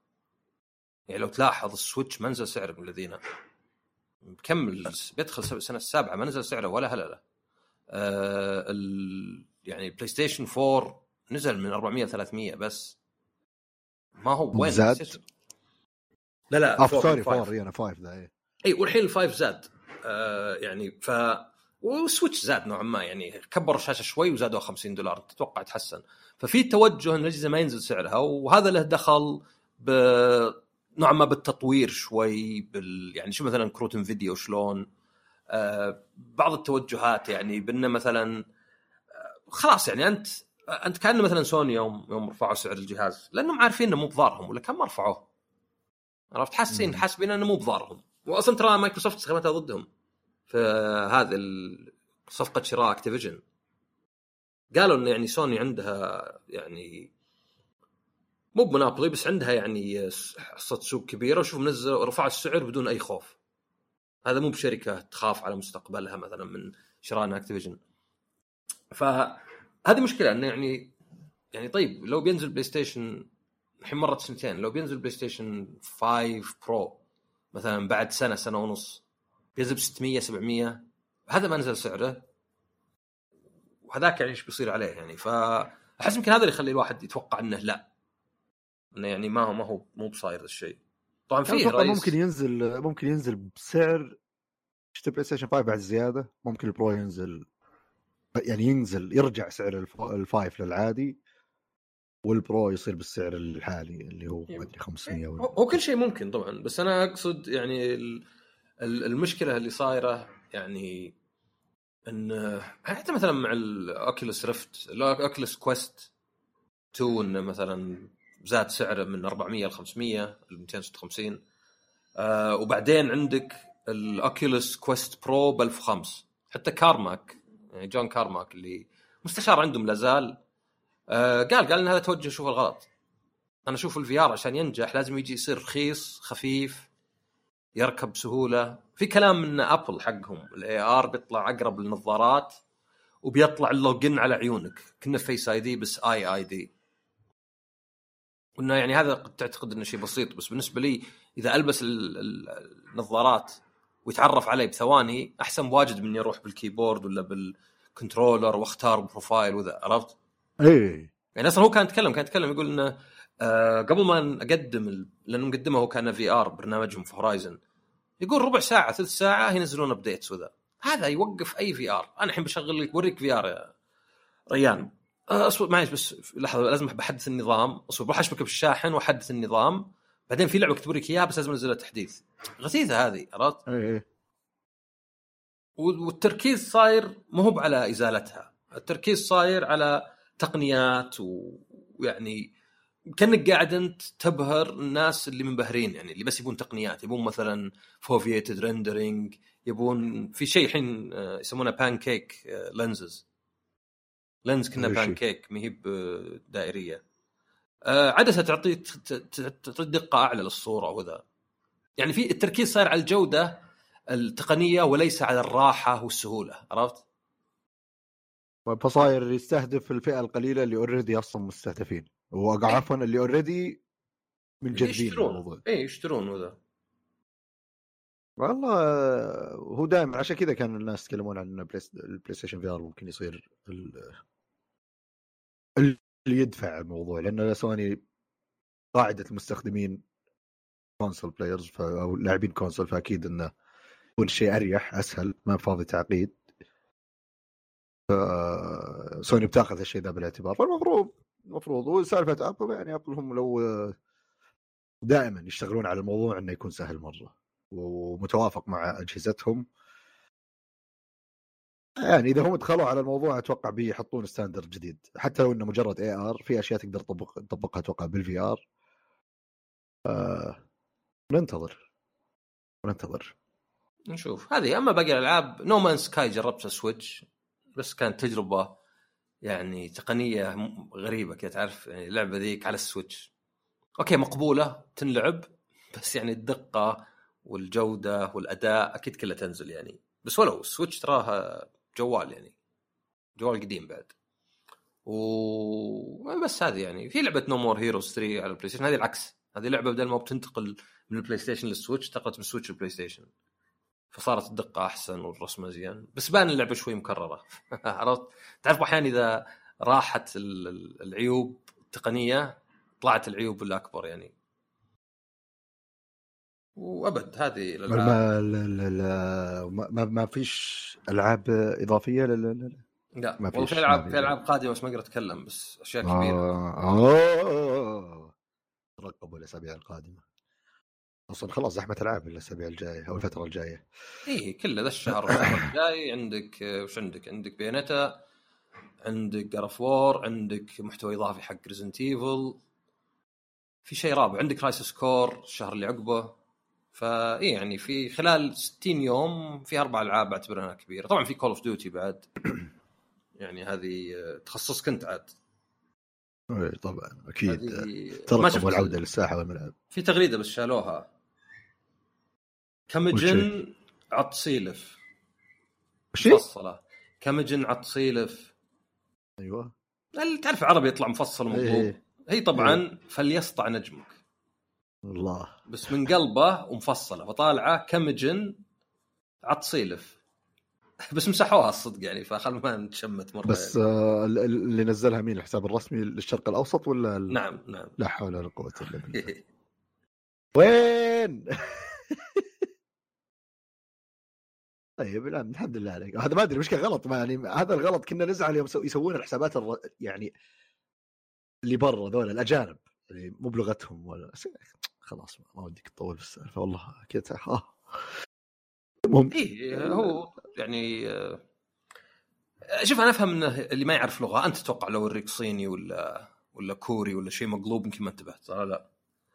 يعني لو تلاحظ السويتش ما نزل سعره من الذين مكمل بيدخل السنة السابعة ما نزل سعره ولا هللة. آه ال... يعني PlayStation 4 نزل من 400 300 بس. ما هو وين زاد؟ لا لا four- sorry five. four أنا five ذا. اي والحين ال five زاد آه يعني ف و Switch زاد نوعا ما يعني كبر الشاشة شوي وزادوا 50 دولار تتوقع تحسن ففي توجه ان الاجهزه ما ينزل سعرها وهذا له دخل ب نوعا ما بالتطوير شوي بال يعني شو مثلا كروت Nvidia وشلون آه بعض التوجهات يعني بان مثلا آه خلاص يعني أنت أنت كأن مثلا سوني يوم يوم رفعوا سعر الجهاز لأنهم عارفين إنه مو بضارهم ولا كم ما رفعوه؟ عرفت؟ حاسين. حاسبين إنه مو بضارهم. واصلا ترى مايكروسوفت استخدمتها ضدهم في هذه صفقة شراء Activision. قالوا إنه يعني سوني عندها يعني مو ب monopoly بس عندها يعني حصة سوق كبيرة وشوف منزل رفعوا السعر بدون أي خوف. هذا مو بشركة تخاف على مستقبلها مثلا من شراء Activision. فهذه مشكلة إنه يعني يعني طيب لو بينزل PlayStation الحين مرت سنتين لو بينزل PlayStation 5 Pro مثلا بعد سنة سنة ونص بينزل ب 600 700 هذا ما نزل سعره وهذاك يعني إيش بيصير عليه يعني؟ فأحس يمكن هذا اللي يخلي الواحد يتوقع إنه لا إنه يعني ما هو ما هو مو بصاير الشيء. طبعا أتوقع رئيس. ممكن ينزل ممكن ينزل بسعر اشتري PlayStation 5 بعد زيادة؟ ممكن ال Pro ينزل يعني ينزل يرجع سعر الف- ال five للعادي وال Pro يصير بالسعر الحالي اللي هو ما ادري 500 هو ولا هو كل شيء ممكن طبعا بس أنا أقصد يعني ال- ال- المشكلة اللي صايرة يعني إن حتى مثلا مع ال Oculus Rift ال Oculus Quest 2 إنه مثلا زاد سعره من 400 ل 500 ل 256 آه وبعدين عندك ال Oculus Quest Pro ب 1005 حتى كارماك يعني جون كارماك اللي مستشار عندهم لازال آه قال قال إن هذا توجه شوف الغلط. أنا أشوف ال VR عشان ينجح لازم يجي يصير رخيص خفيف يركب بسهوله في كلام من Apple حقهم ال AR بيطلع أقرب للنظارات وبيطلع ال login على عيونك. كنه face ID بس eye ID وانه يعني هذا قد تعتقد إنه شيء بسيط بس بالنسبة لي إذا ألبس ال- ال- النظارات ويتعرف علي بثواني أحسن بواجد من اني أروح بال keyboard ولا بال controller واختار profile وذا عرفت؟ إيه. يعني أصلا هو كان يتكلم كان يتكلم يقول إنه آه قبل ما اقدم ال... لأنه مقدمه هو كان VR برنامجهم في Horizon يقول ربع ساعة ثلث ساعة ينزلون updates وذا. هذا يوقف أي VR. أنا الحين بشغل لك بوريك VR يا ريان. آه، أصبر معلش بس لحظة لازم بحدث النظام. أصبر بروح اشبك بالشاحن وأحدث النظام. بعدين في لعبة اكتب لك اياها بس لازم انزل تحديث. غثيثة هذه عرفت؟ إيه و- والتركيز صاير مو هو على إزالتها. التركيز صاير على تقنيات ويعني كأنك قاعد أنت تبهر الناس اللي منبهرين يعني اللي بس يبون تقنيات. يبون مثلا foveated rendering يبون في شيء الحين آه، يسمونه pancake lenses lens كنه. pancake ما هي بدائريه آه، عدسة تعطي تعطي دقة أعلى للصورة وذا يعني في التركيز صار على الجودة التقنية وليس على الراحة والسهولة عرفت؟ فصاير يستهدف الفئة القليلة اللي already أصلا مستهدفين. وعفوا اللي already منجذبين يشترون. اي يشترون وذا. والله آه، هو دائما عشان كذا كان الناس يتكلمون عن بلاي ال PlayStation VR ممكن يصير ال- اللي يدفع الموضوع لأن سوني قاعدة المستخدمين console players. أو لاعبين console فأكيد إنه يكون شيء أريح أسهل ما فاضي تعقيد. سوني بتأخذ الشيء ذا بالاعتبار فالمفروض المفروض وسالفة Apple يعني Apple هم لو دائما يشتغلون على الموضوع إنه يكون سهل مرة ومتوافق مع أجهزتهم يعني إذا هم دخلوا على الموضوع أتوقع بيحطون standard جديد. حتى لو إنه مجرد AR في أشياء تقدر تطبق تطبقها أتوقع بال VR آه... ننتظر. ننتظر. نشوف. هذه أما باقي الألعاب No Man Sky جربتها Switch بس كانت تجربة يعني تقنية غريبة كذا تعرف؟ يعني اللعبة ذيك على ال Switch. okay مقبولة تنلعب بس يعني الدقة والجودة والأداء أكيد كلها تنزل يعني. بس ولو ال Switch تراها جوال يعني. جوال قديم بعد. وبس هذه يعني. في لعبة No More Heroes 3 على ال PlayStation هذه العكس. هذه لعبة بدل ما بتنتقل من ال PlayStation لل Switch انتقلت من ال Switch لل PlayStation فصارت الدقة أحسن والرسم ازين بس بان اللعبة شوي مكررة. <laughs> عرفت؟ تعرف أحيانا إذا راحت العيوب التقنية طلعت العيوب الأكبر يعني. وأبد هذه الألعاب. ما, ما, ما فيش ألعاب إضافية لل لا ما في ألعاب في ألعاب قادمة بس ما أقدر أتكلم بس أشياء كبيرة. آه. رقبوا الأسابيع القادمة. أصلا خلاص زحمة ألعاب الأسابيع الجاية أو الفترة الجاية. إيه كله ذا الشهر الجاي عندك وش عندك؟ عندك Bayonetta عندك God of War عندك محتوى إضافي حق Resident Evil في شيء رابع عندك Crisis Core الشهر اللي عقبه. فاي يعني في خلال 60 يوم في أربع ألعاب اعتبرها كبيرة. طبعا في Call of Duty بعد. <clears throat> يعني هذه تخصصك أنت عاد. اي طبعا أكيد. ترقب العودة للساحة والملعب. في تغريدة بس شالوها. كمجن عطسيلف. مفصلة. كمجن عطسيلف. أيوه. تعرف عربي يطلع مفصل ومطلوب إيه. هي طبعا إيه. فليسطع نجمك. الله. بس من قلبه ومفصله فطالعه كمجن عطسيلف. <laughs> بس مسحوها الصدق يعني فخل ما نتشمت مرة. بس يعني. آه اللي نزلها مين؟ الحساب الرسمي للشرق الأوسط ولا ال... نعم نعم. لا حول ولا قوة إلا بالله. <laughs> وين؟ <laughs> طيب لا الحمد لله عليك. هذا ما أدري مشكلة غلط ما يعني هذا الغلط كنا نزعل يوم يسوون الحسابات الر... يعني اللي برا ذول الأجانب اللي مو بلغتهم ولا خلاص ما ودك تطول في السالفة والله كذا ها المهم إيه هو يعني آه، شوف أنا أفهم إنه اللي ما يعرف لغة أنت تتوقع لو وريك صيني ولا ولا كوري ولا شيء مقلوب يمكن ما انتبهت لا لا؟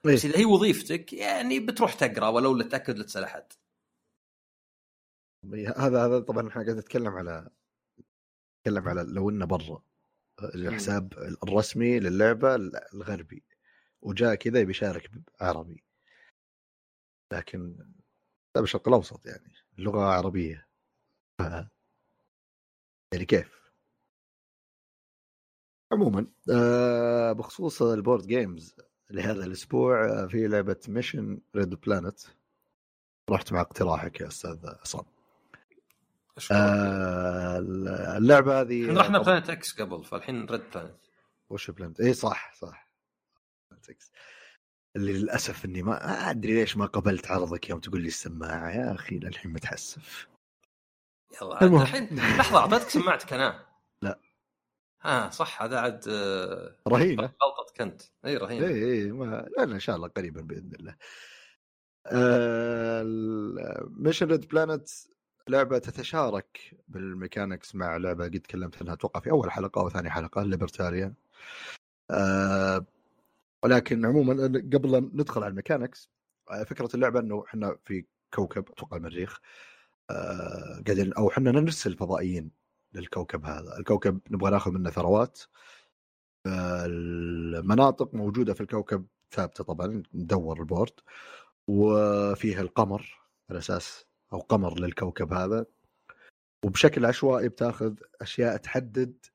إيه؟ بس إذا هي وظيفتك يعني بتروح تقرأ ولو لتاكد لا تسأل أحد. هذا هذا طبعا إحنا قاعد نتكلم على نتكلم على لو إنه برا الحساب الرسمي للعبة الغربي. وجاء كذا يبي يشارك عربي. لكن لا بالشرق الأوسط يعني اللغة عربية. ف... يعني كيف؟ عموما آه بخصوص ال board games لهذا الأسبوع آه، في لعبة Mission Red Planet. رحت مع اقتراحك يا أستاذ عصام. آه اللعبة هذه إحنا رحنا Planet X قبل فالحين Red Planet. وش Planet؟ اي صح صح. اللي للأسف إني ما أدري ليش ما قبلت عرضك يوم تقول لي السماعة. يا أخي للحين متحسف. يلا الحين لحظة أعطيتك سماعتك أنا؟ لا. آه صح هذا عاد آه، رهينة. غلطتك أنت. إي رهينة. إي إي ما لا إن شاء الله قريبا بإذن الله. آه Mission Red Planet لعبة تتشارك بال mechanics مع لعبة قد تكلمت عنها أتوقع في أول حلقة أو ثاني حلقة Libertalia آه ولكن عموما قبل أن ندخل على ال mechanics آه، فكرة اللعبة إنه إحنا في كوكب أتوقع المريخ آه قاعدين أو إحنا نرسل فضائيين للكوكب هذا، الكوكب نبغى ناخذ منه ثروات. آه المناطق موجودة في الكوكب ثابتة طبعا مدور ال board. وفيها القمر على أساس أو قمر للكوكب هذا. وبشكل عشوائي بتاخذ أشياء تحدد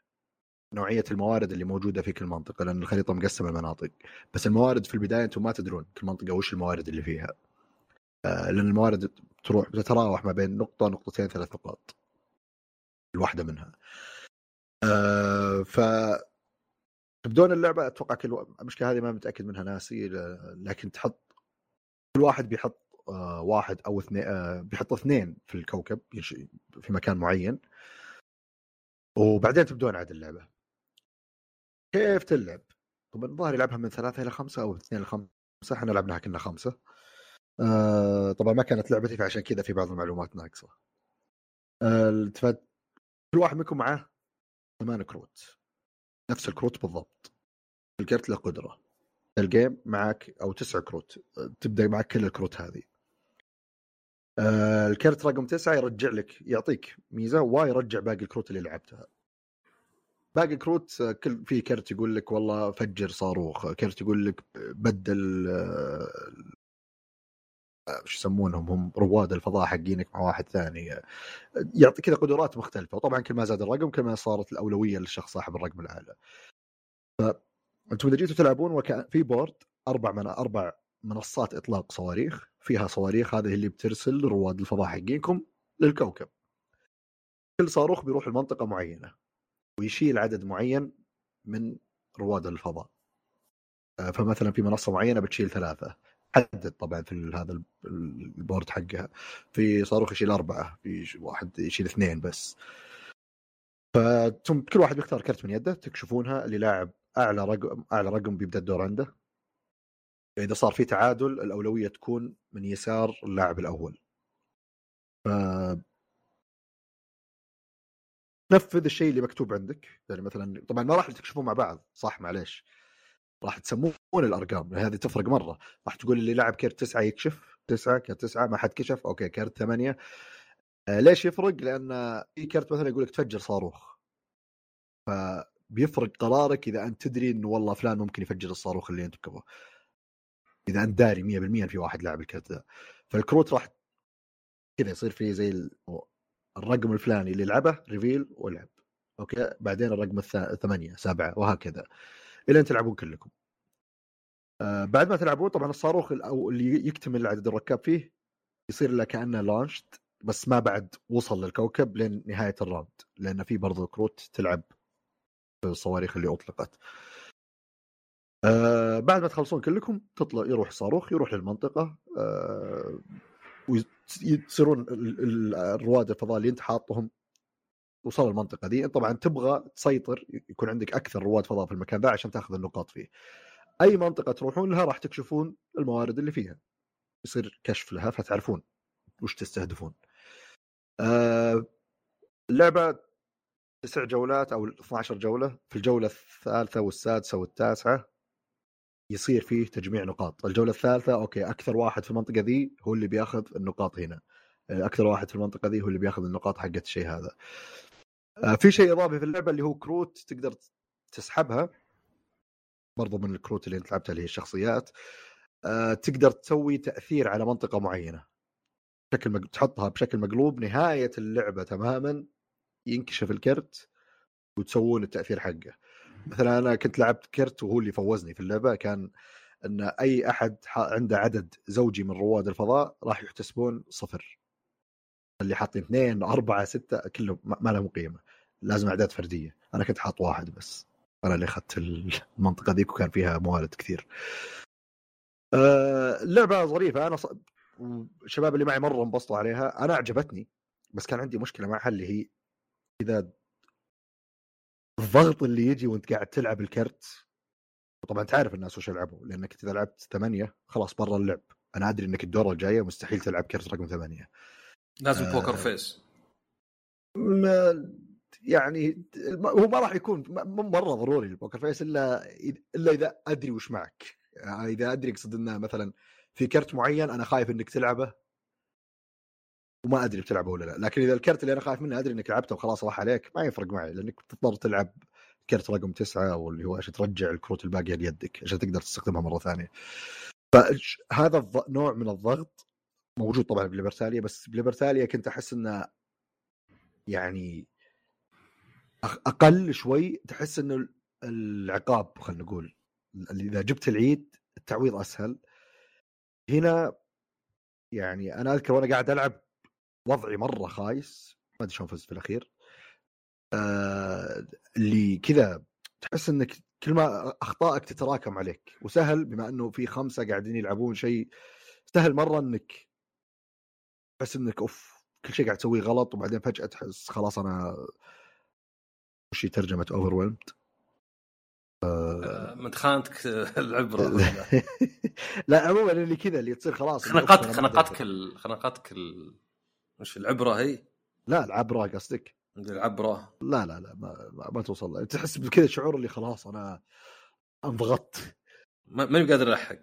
نوعية الموارد اللي موجودة في كل منطقة لأن الخريطة مقسمة لمناطق بس الموارد في البداية أنتم ما تدرون كل منطقة وش الموارد اللي فيها. آه لأن الموارد تروح تتراوح ما بين نقطة نقطتين ثلاث نقاط. الواحدة منها. آه ف تبدون اللعبة؟ أتوقع كل المشكلة هذه ما متأكد منها ناسي لكن تحط كل واحد بيحط آه واحد أو اثنين بيحط اثنين في الكوكب في مكان معين. وبعدين تبدون عاد اللعبة. كيف تلعب؟ طبعا الظاهر يلعبها من ثلاثة إلى خمسة أو اثنين إلى خمسة إحنا لعبناها كنا خمسة. آه طبعا ما كانت لعبتي فعشان كذا في بعض المعلومات ناقصة. آه كل واحد منكم معاه ثمان كروت. نفس الكروت بالضبط. الكرت له قدرة. الجيم معك أو تسع كروت. تبدأ معك كل الكروت هذه. آه الكرت رقم تسعة يرجع لك يعطيك ميزة ويرجع باقي الكروت اللي لعبتها. باقي كروت آه، كل في كرت يقول لك والله فجر صاروخ كرت يقول لك بدل شو يسمونهم هم؟ رواد الفضاء حقينك مع واحد ثاني. يعطي كذا قدرات مختلفة. وطبعا كل ما زاد الرقم كل ما صارت الأولوية للشخص صاحب الرقم الأعلى. فانتم إذا جيتوا تلعبون وكان في board أربع من أربع منصات إطلاق صواريخ. فيها صواريخ هذه اللي بترسل رواد الفضاء حقينكم للكوكب. كل صاروخ بيروح لمنطقة معينة. ويشيل عدد معين من رواد الفضاء. آه، فمثلا في منصة معينة بتشيل ثلاثة. حدد طبعا في هذا ال board حقها. في صاروخ يشيل أربعة في واحد يشيل اثنين بس. فكل واحد بيختار كرت من يده تكشفونها اللي لاعب أعلى رقم أعلى رقم بيبدأ الدور عنده. إذا صار في تعادل الأولوية تكون من يسار اللاعب الأول. ف نفذ الشيء اللي مكتوب عندك. يعني مثلا طبعا ما راح تكشفون مع بعض صح معليش. راح تسمون الأرقام هذه تفرق مرة. راح تقول اللي لعب كرت تسعة يكشف تسعة كرت تسعة ما حد كشف أوكي كرت ثمانية. آه ليش يفرق؟ لأن في كرت مثلا يقول لك تفجر صاروخ. فبيفرق قرارك إذا أنت تدري إنه والله فلان ممكن يفجر الصاروخ اللي أنت تركبه إذا أنت داري 100% في واحد لاعب الكرت ذا فالكروت راح كذا يصير في زي الرقم الفلاني اللي لعبه reveal ولعب أوكي؟ بعدين الرقم الثمانية سبعة وهكذا. الين تلعبون كلكم. آه بعد ما تلعبون طبعا الصاروخ أو اللي يكتمل عدد الركاب فيه يصير له كأنه launched بس ما بعد وصل للكوكب لين نهاية ال round لأن في برضه كروت تلعب بالصواريخ اللي أطلقت. آه بعد ما تخلصون كلكم تطلع يروح الصاروخ يروح للمنطقة. آه ويصيرون الرواد الفضاء اللي انت حاطهم وصلوا المنطقة دي. طبعا تبغى تسيطر يكون عندك أكثر رواد فضاء في المكان ذا عشان تأخذ النقاط فيه. أي منطقة تروحون لها راح تكشفون الموارد اللي فيها. يصير كشف لها فتعرفون وش تستهدفون. آه اللعبة تسع جولات أو 12 جولة. في الجولة الثالثة والسادسة والتاسعة يصير فيه تجميع نقاط. الجولة الثالثة أوكي أكثر واحد في المنطقة ذي هو اللي بياخذ النقاط هنا. أكثر واحد في المنطقة ذي هو اللي بياخذ النقاط حقت الشيء هذا. آه، في شيء إضافي في اللعبة اللي هو كروت تقدر تسحبها. برضو من الكروت اللي أنت لعبتها اللي هي الشخصيات. آه، تقدر تسوي تأثير على منطقة معينة. بشكل. تحطها بشكل مقلوب نهاية اللعبة تماما ينكشف الكرت وتسوون التأثير حقه. مثلا أنا كنت لعبت كرت وهو اللي فوزني في اللعبة كان إن أي أحد عنده عدد زوجي من رواد الفضاء راح يحتسبون صفر. اللي حاطين اثنين أربعة ستة كله ما لهم قيمة. لازم أعداد فردية. أنا كنت حاط واحد بس. أنا اللي أخذت المنطقة ذيك وكان فيها موارد كثير. أه اللعبة ظريفة. أنا ص... الشباب اللي معي مرة انبسطوا عليها. أنا عجبتني بس كان عندي مشكلة معها اللي هي إذا الضغط اللي يجي وانت قاعد تلعب الكرت. وطبعا تعرف الناس وش يلعبوا لأنك إذا لعبت ثمانية خلاص برا اللعب. أنا أدري إنك الدورة الجاية مستحيل تلعب كرت رقم ثمانية. لازم آه بوكر فيس ما يعني هو ما راح يكون مرة ضروري ال poker face إلا إلا إذا أدري وش معك. يعني إذا أدري اقصد إنه مثلا في كرت معين أنا خايف إنك تلعبه وما أدري بتلعبه ولا لا. لكن إذا الكرت اللي أنا خايف منه أدري إنك لعبته وخلاص راح عليك ما يفرق معي لأنك تضطر تلعب كرت رقم تسعة أو اللي هو عشان ترجع الكروت الباقية ليدك عشان تقدر تستخدمها مرة ثانية. فهذا نوع من الضغط موجود طبعا بليبرتاليا بس بليبرتاليا كنت أحس إنه يعني أقل شوي تحس إنه العقاب خلينا نقول. إذا جبت العيد التعويض أسهل. هنا يعني أنا أذكر وأنا قاعد ألعب وضعي مرة خايس ما أدري شلون فزت في الأخير آه اللي كذا تحس إنك كل ما أخطائك تتراكم عليك وسهل بما إنه في خمسة قاعدين يلعبون شيء سهل مرة إنك تحس إنك أوف كل شيء قاعد تسويه غلط وبعدين فجأة تحس خلاص أنا وش ترجمة اوفر ويلمد من خانتك العبره لا عموما اللي كذا اللي تصير خلاص خنقتك خنقتك. خنقتك. وش العبرة هي؟ لا العبرة قصدك؟ العبرة. لا لا لا ما, ما توصل. تحس بكذا شعور اللي خلاص أنا انضغطت. ماني قادر ألحق.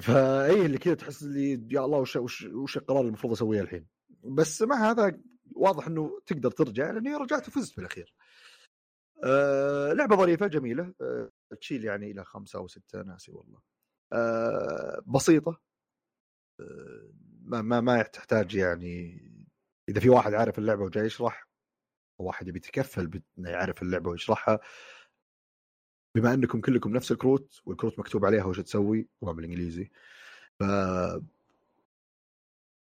فاي اللي كذا تحس اللي يا الله وش وش, وش القرار اللي المفروض أسويه الحين؟ بس مع هذا واضح إنه تقدر ترجع لأني رجعت وفزت في الاخير أه لعبة ظريفة جميلة. أه تشيل يعني إلى خمسة أو ستة ناسي والله. أه بسيطة. أه ما ما, ما تحتاج يعني إذا في واحد عارف اللعبة وجاي يشرح واحد يبي يتكفل يعرف اللعبة ويشرحها. بما إنكم كلكم نفس الكروت والكروت مكتوب عليها وش تسوي طبعا بالإنجليزي. ف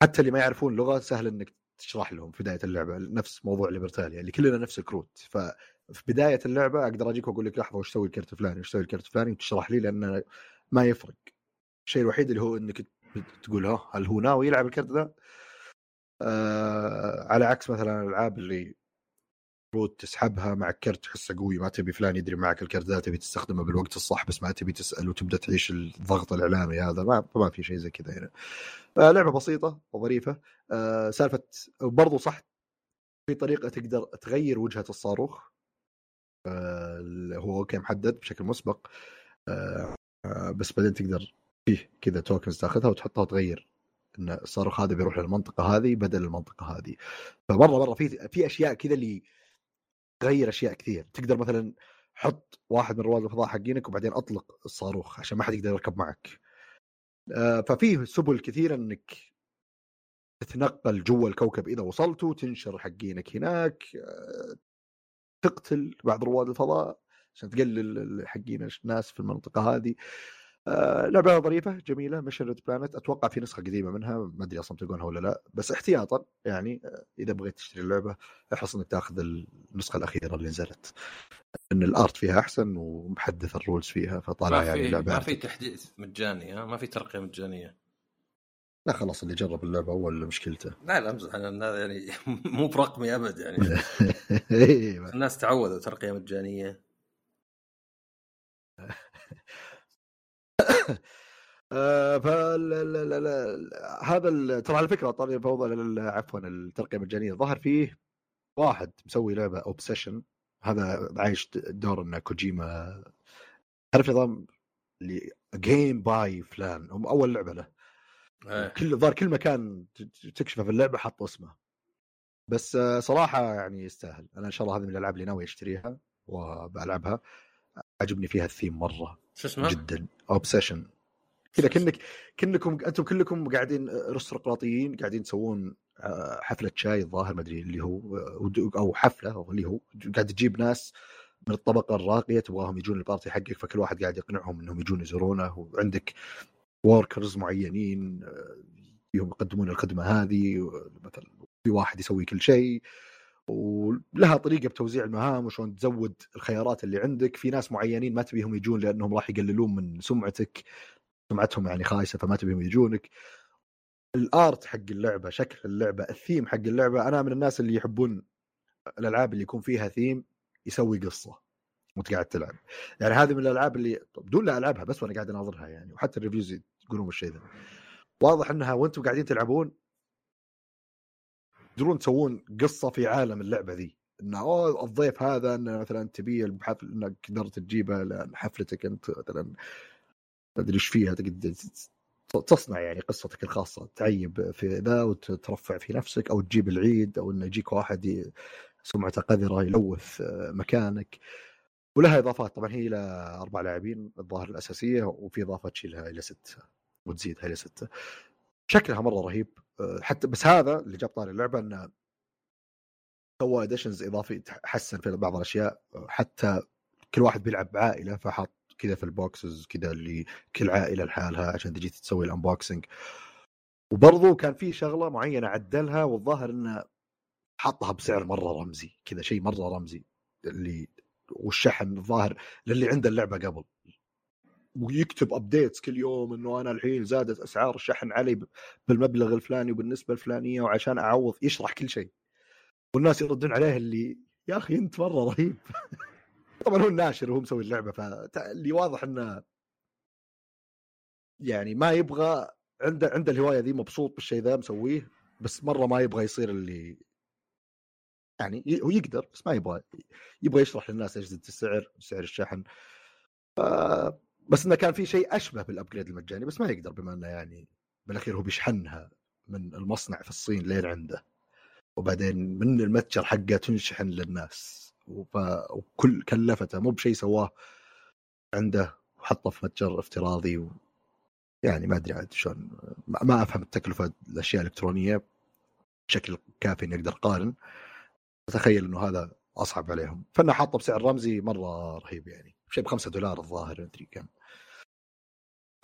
حتى اللي ما يعرفون لغة سهل إنك تشرح لهم في بداية اللعبة نفس موضوع ليبرتاليا اللي كلنا نفس الكروت. ففي بداية اللعبة أقدر أجيك وأقول لك لحظة وش تسوي الكرت الفلاني وش تسوي الكرت الفلاني وتشرح لي لأن ما يفرق. الشيء الوحيد اللي هو إنك تقول ها هل هو ناوي يلعب الكرت ذا؟ آه على عكس مثلا الألعاب اللي المفروض تسحبها مع كرت تحسه قوي ما تبي فلان يدري معك الكرت ذا تبي تستخدمه بالوقت الصح بس ما تبي تسال وتبدأ تعيش الضغط الإعلامي هذا ما ما في شيء زي كذا هنا. آه لعبة بسيطة وظريفة آه سالفة برضو صح في طريقة تقدر تغير وجهة الصاروخ آه هو أوكي محدد بشكل مسبق بس بعدين تقدر فيه كذا توكنز تاخذها وتحطها وتغير. إن الصاروخ هذا بيروح للمنطقة هذه بدل المنطقة هذه. فمرة مرة في في أشياء كذا اللي تغير أشياء كثير. تقدر مثلا حط واحد من رواد الفضاء حقينك وبعدين أطلق الصاروخ عشان ما حد يقدر يركب معك. آه، ففيه سبل كثيره إنك تتنقل جوا الكوكب إذا وصلتوا تنشر حقينك هناك آه، تقتل بعض رواد الفضاء عشان تقلل حقين الناس في المنطقة هذه. آه لعبة ظريفة جميلة Mission Planet أتوقع في نسخة قديمة منها ما أدري أصلا تلقونها ولا لا. بس احتياطا يعني آه إذا بغيت تشتري اللعبة احرص إنك تأخذ النسخة الأخيرة اللي نزلت. إن ال art فيها أحسن ومحدث ال rules فيها فطالع يعني لعبه ما في تحديث مجاني ها؟ ما في ترقية مجانية. لا خلاص اللي جرب اللعبة أول مشكلته. لا لا امزح أنا يعني <laughs> مو برقمي أبد يعني. <laughs> إيه، الناس تعودوا ترقية مجانية. آه، فال هذا ترى على فكرة طاري الفوضى عفوا الترقية المجانية. ظهر فيه واحد مسوي لعبة اوبسيشن هذا عايش دور انه كوجيما تعرف نظام اللي جيم باي فلان هم أول لعبة له. إيه. كل ظهر كل مكان تكشفه في اللعبة حط اسمه. بس آه، صراحة يعني يستاهل. أنا إن شاء الله هذه من الألعاب اللي ناوي أشتريها وبلعبها عجبني فيها الثيم مرة. شو اسمه؟ جدا. Obsession كذا كانك كانكم أنتم كلكم قاعدين ارستقراطيين قاعدين تسوون آه، حفلة شاي الظاهر ما أدري اللي هو أو حفلة اللي هو قاعد تجيب ناس من الطبقة الراقية تبغاهم يجون ال party حقك فكل واحد قاعد يقنعهم إنهم يجون يزورونه وعندك workers معينين آه، فيهم يقدمون الخدمة هذه مثلا في واحد يسوي كل شيء. ولها طريقة بتوزيع المهام وشلون تزود الخيارات اللي عندك. في ناس معينين ما تبيهم يجون لأنهم راح يقللون من سمعتك سمعتهم يعني خايسة فما تبيهم يجونك. ال art حق اللعبة شكل اللعبة الثيم حق اللعبة أنا من الناس اللي يحبون الألعاب اللي يكون فيها ثيم يسوي قصة وأنت قاعد تلعب. يعني هذه من الألعاب اللي بدون لا ألعبها بس وأنا قاعد أناظرها يعني وحتى ال reviews يقولون الشيء ذا. واضح إنها وأنتم قاعدين تلعبون تقدرون تسوون قصة في عالم اللعبة ذي. إنه اوه الضيف هذا إنه مثلا تبيه بحفل إنك قدرت تجيبه لحفلتك أنت مثلا أدري إيش فيها تقدر تصنع يعني قصتك الخاصة. تعيب في ذا وترفع في نفسك أو تجيب العيد أو إنه يجيك واحد سمعته قذرة يلوث مكانك. ولها إضافات. طبعا هي إلى أربع لاعبين الظاهر الأساسية وفي إضافة تشيلها إلى ستة وتزيدها إلى ستة. شكلها مرة رهيب. حتى بس هذا اللي جاب طاري اللعبة إنه سوى additions إضافي حسن في بعض الأشياء حتى كل واحد بيلعب بعائلة فحط كذا في ال boxes كذا اللي كل عائلة لحالها عشان تجي تسوي ال unboxing وبرضه كان في شغلة معينة عدلها والظاهر إنه حطها بسعر مرة رمزي كذا شيء مرة رمزي اللي والشحن الظاهر للي عنده اللعبة قبل. ويكتب ابديتس كل يوم إنه أنا الحين زادت أسعار الشحن علي بالمبلغ الفلاني وبالنسبة الفلانية وعشان أعوض. يشرح كل شيء. والناس يردون عليه اللي يا أخي أنت مرة رهيب. <laughs> طبعا هو الناشر وهو مسوي اللعبة فاللي واضح إنه يعني ما يبغى عنده عنده الهواية ذي مبسوط بالشيء ذا مسويه بس مرة ما يبغى يصير اللي يعني هو يقدر بس ما يبغى يبغى يشرح للناس إيش السعر سعر الشحن. ف... بس إنه كان في شيء أشبه بالابجريد المجاني بس ما يقدر بما إنه يعني بالأخير هو بيشحنها من المصنع في الصين لين عنده. وبعدين من المتجر حقه تنشحن للناس. وكل كلفته مو بشيء سواه عنده وحطه في متجر افتراضي و... يعني ما أدري عاد شلون ما أفهم التكلفة الاشياء الإلكترونية بشكل كافي إني أقدر أقارن. أتخيل إنه هذا أصعب عليهم. فانا حاطه بسعر رمزي مرة رهيب يعني. شيء ب 5 دولار الظاهر ما أدري كم.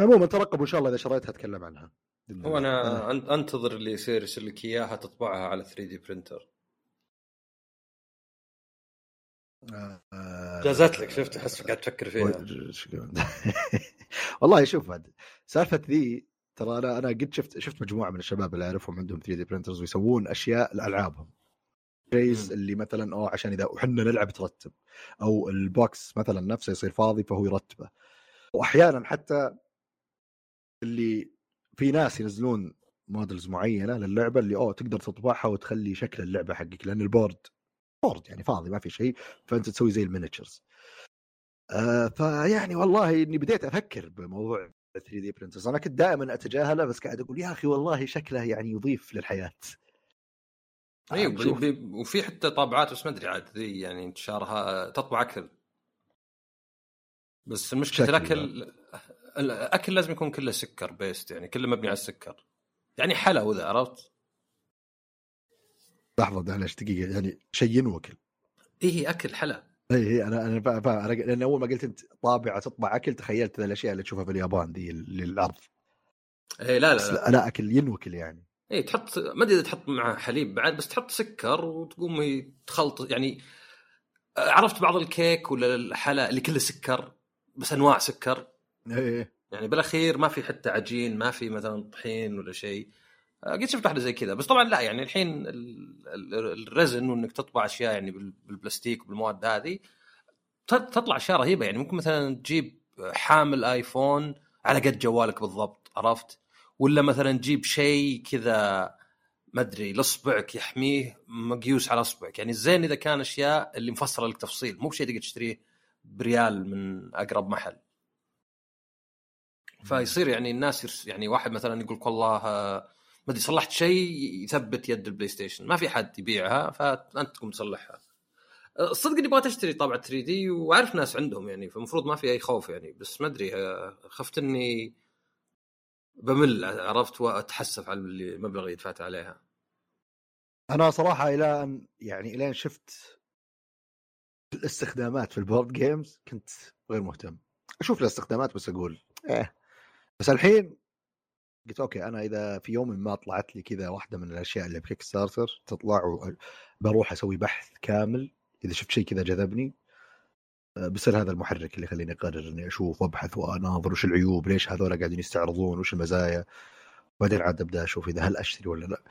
عموما ترقبوا ان شاء الله إذا شريتها أتكلم عنها هو. أنا أن- أنتظر اللي يصير لك إياها تطبعها على 3D printer آه، آه، جازت لك شفت؟ أحس قاعد تفكر فيها. <laughs> والله شوف سالفة ذي ترى أنا أنا قد شفت شفت مجموعة من الشباب اللي أعرفهم عندهم 3D printers ويسوون أشياء لألعابهم. مم. اللي مثلا اوه عشان إذا وحنا نلعب ترتب أو ال box مثلا نفسه يصير فاضي فهو يرتبه. واحيانا حتى اللي في ناس ينزلون models معينة للعبة اللي اوه تقدر تطبعها وتخلي شكل اللعبة حقك لأن ال board board يعني فاضي ما في شيء فأنت تسوي زي ال miniatures. آه فيعني والله إني بديت أفكر بموضوع 3D printers أنا كنت دائما أتجاهله بس قاعد أقول يا أخي والله شكله يعني يضيف للحياة. أيوه وفي حتى طابعات بس ما أدري عاد ذي يعني انتشارها تطبع أكل. بس المشكلة شكل. الأكل الأكل لازم يكون كله سكر based يعني كله مبني على السكر. يعني حلا وذا عرفت؟ لحظة معلش دقيقة؟ يعني شيء ينوكل إيه أكل حلا. اي اي أنا أنا فا- فا- أنا لأن أول ما قلت أنت طابعة تطبع أكل تخيلت الأشياء اللي تشوفها في اليابان ذي للعرض إيه بس لا, لا. لا, لا أكل ينوكل يعني. إيه تحط ما أدري إذا تحط معه حليب بعد بس تحط سكر وتقوم تخلط يعني عرفت بعض الكيك ولا الحلا اللي كله سكر بس أنواع سكر؟ اي يعني بالأخير ما في حتى عجين ما في مثلا طحين ولا شيء. آه، قد شفت واحدة زي كذا بس طبعا لا يعني الحين ال- ال- الرزن وإنك تطبع أشياء يعني بال- بالبلاستيك وبالمواد هذه تطلع أشياء رهيبة. يعني ممكن مثلا تجيب حامل آيفون على قد جوالك بالضبط عرفت؟ ولا مثلا تجيب شيء كذا ما أدري لاصبعك يحميه مقيوس على اصبعك يعني الزين إذا كان أشياء اللي مفصلة لك تفصيل مو بشيء تقدر تشتريه بريال من أقرب محل. فيصير يعني الناس يعني واحد مثلا يقول لك والله آه، ما أدري صلحت شيء يثبت يد البلاي ستيشن. ما في حد يبيعها فأنت تقوم تصلحها. آه، الصدق إني بغيت أشتري طابعة 3D وأعرف ناس عندهم يعني فالمفروض ما في أي خوف يعني. بس ما أدري آه، خفت إني بمل عرفت وأتحسف على المبلغ اللي دفعت عليها. أنا صراحة إلى أن يعني الين شفت الاستخدامات في ال board games كنت غير مهتم. أشوف الاستخدامات بس أقول إيه. بس الحين قلت okay أنا إذا في يوم ما طلعت لي كذا واحدة من الأشياء اللي بكيك ستارتر تطلع بروح أسوي بحث كامل. إذا شفت شيء كذا جذبني بيصير هذا المحرك اللي يخليني أقرر إني أشوف وأبحث وأناظر وش العيوب ليش هذول قاعدين يستعرضون وش المزايا؟ بعدين عاد أبدأ أشوف إذا هل أشتري ولا لا.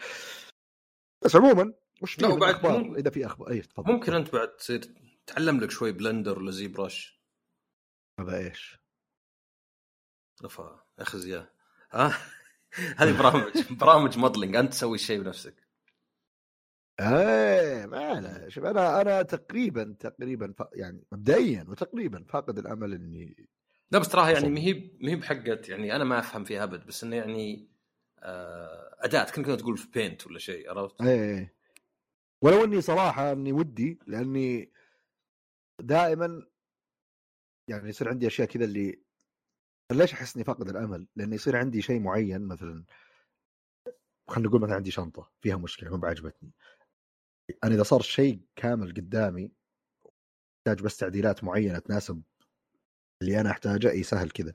بس عموما وش في لا، من وبعد أخبار؟ مم- إذا في أخبار اي تفضل. ممكن أنت بعد تصير تعلم لك شوي بلندر ولا زي برش هذا إيش؟ أفا اخذ يا ها؟ <laughs> هذه برامج برامج موديلنج أنت تسوي الشيء بنفسك. إيه ما شوف أنا أنا تقريبا تقريبا. يعني مبدئيا وتقريبا فاقد الأمل إني لا بس تراها يعني صح. مهي مهي بحقت يعني أنا ما أفهم فيها أبد بس إنه يعني آه، أداة كنت كنت تقول في بينت ولا شيء عرفت؟ إيه ولو إني صراحة إني ودي لأني دائما يعني يصير عندي أشياء كذا اللي ليش أحس إني فاقد الأمل؟ لأنه يصير عندي شيء معين مثلا خلينا نقول مثلا عندي شنطة فيها مشكلة ما بعجبتني أنا إذا صار شيء كامل قدامي أحتاج بس تعديلات معينة تناسب اللي أنا أحتاجه إي سهل كذا.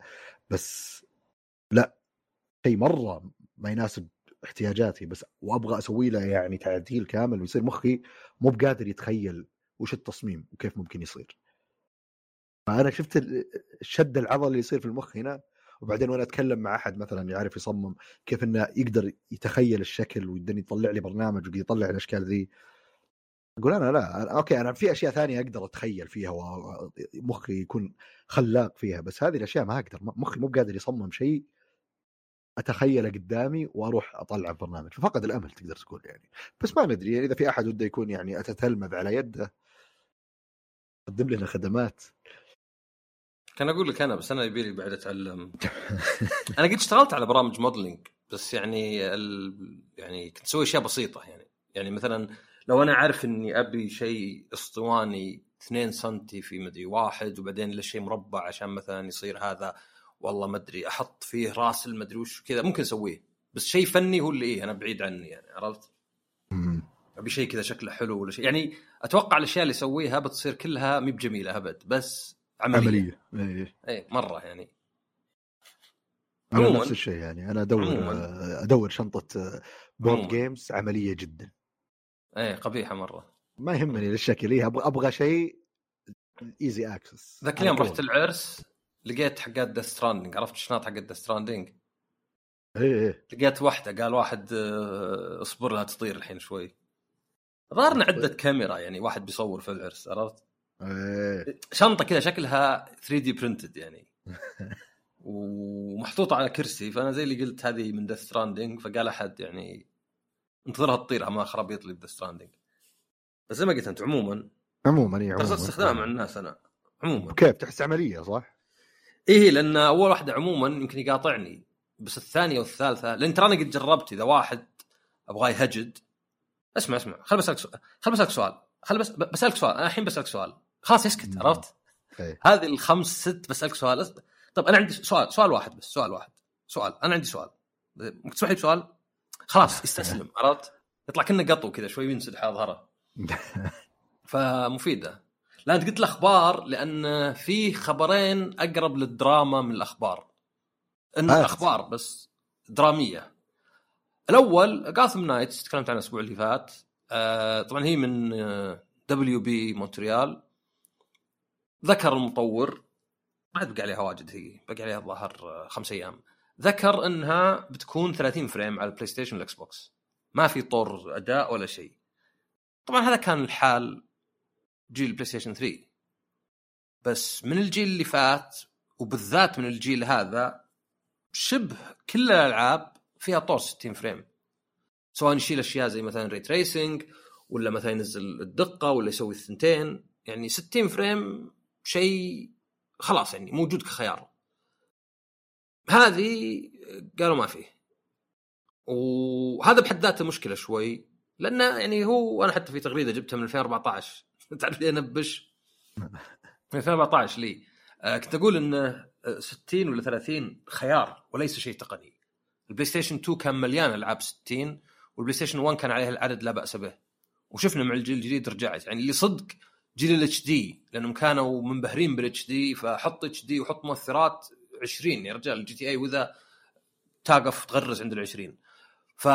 بس لا شيء مرة ما يناسب احتياجاتي بس وأبغى أسوي له يعني تعديل كامل ويصير مخي مو بقادر يتخيل وش التصميم وكيف ممكن يصير. فأنا شفت ال- الشد العضلي اللي يصير في المخ هنا وبعدين وأنا أتكلم مع أحد مثلا يعرف يصمم كيف إنه يقدر يتخيل الشكل ويقدر يطلع لي برنامج ويقدر يطلع الأشكال ذي أقول أنا لا أوكي أنا في أشياء ثانية أقدر أتخيل فيها ومخي يكون خلاق فيها بس هذه الأشياء ما أقدر مخي مو قادر يصمم شيء أتخيله قدامي وأروح أطلع برنامج ففقد الأمل تقدر تقول يعني بس ما ندري يعني إذا في أحد وده يكون يعني أتتلمذ على يده. قدم لنا خدمات. كان أقول لك أنا بس أنا يبي لي بعد أتعلم. <laughs> أنا قد اشتغلت على برامج موديلنج بس يعني ال... يعني كنت أسوي أشياء بسيطة يعني يعني مثلا لو أنا عارف إني أبي شيء أسطواني 2 سم في مدري واحد وبعدين له شيء مربع عشان مثلا يصير هذا والله ما أدري أحط فيه راسل ما ادري وش كذا ممكن أسويه بس شيء فني هو اللي إيه أنا بعيد عني يعني عرفت؟ أبي شيء كذا شكله حلو ولا شيء يعني أتوقع الأشياء اللي يسويها بتصير كلها مي بجميلة أبد بس عملية, عملية اي مرة يعني أنا. نفس الشيء يعني أنا أدور عموماً. أدور شنطة board. games عملية جدا اي قبيحة مرة. ما يهمني للشكل. إيه أبغى أبغى شيء ايزي اكسس ذاك اليوم رحت العرس لقيت حقات ذا ستراندنج عرفت الشنط حقت ذا ستراندنج إيه إيه. لقيت واحدة قال واحد آه، اصبر لها تطير الحين شوي. ظهرنا عدة كاميرا يعني واحد بيصور في العرس عرفت؟ إيه. شنطة كذا شكلها 3 دي برنتد يعني. <laughs> ومحطوطه على كرسي فأنا زي اللي قلت هذه من ذا ستراندنج فقال أحد يعني انتظرها تطير ما خرابيط لي ذا ستراندنج بس زي ما قلت انت عموما عموما ترى عموما استخدامها مع الناس أنا عموما كيف تحس عملية صح؟ إيه لأن أول واحدة عموما يمكن يقاطعني بس الثانية والثالثة لأن ترى أنا قد جربت إذا واحد أبغاه يهجد اسمع اسمع خل بسألك سؤال خل بسألك سؤال خل بس بسألك سؤال أنا الحين بسألك سؤال خلاص يسكت. عرفت؟ هذه الخمس ست بسألك سؤال طب أنا عندي سؤال سؤال واحد بس سؤال واحد سؤال أنا عندي سؤال ممكن تسمح لي بسؤال؟ خلاص <laughs> يستسلم عرفت؟ يطلع كأنه قطو كذا شوي ينسدح على ظهره <laughs> فمفيدة. لا أنت قلت الأخبار لأن في خبرين أقرب للدراما من الأخبار. إن هات. أخبار بس درامية. الأول Gotham Knights تكلمت عنها الأسبوع اللي فات. آه طبعا هي من WB Montreal ذكر المطور. ما عاد بقى عليها واجد هي بقى عليها الظاهر آه، خمس أيام. ذكر إنها بتكون 30 frame على البلاي ستيشن والاكس بوكس ما في طور أداء ولا شيء. طبعا هذا كان الحال جيل البلاي ستيشن 3 بس من الجيل اللي فات وبالذات من الجيل هذا شبه كل الألعاب فيها طور 60 frame. سواء يشيل أشياء زي مثلا ray tracing ولا مثلا ينزل الدقة ولا يسوي الثنتين. يعني 60 frame شيء خلاص يعني موجود كخيار. هذه قالوا ما فيه. وهذا بحد ذاته مشكلة شوي لأنه يعني هو أنا حتى في تغريدة جبتها من 2014 <laughs> تعرف لي أنبش. من 2014 لي. آه كنت أقول انه آه، 60 ولا 30 خيار وليس شيء تقني. البلاي ستيشن 2 كان مليان ألعاب 60 والبلاي ستيشن 1 كان عليه العدد لا بأس به. وشفنا مع الجيل الجديد رجعت. يعني اللي صدق جيل ال HD لأنهم كانوا منبهرين بال HD فحط HD وحط مؤثرات 20 يا رجال ال GTA وإذا تقف تغرز عند ال 20 ف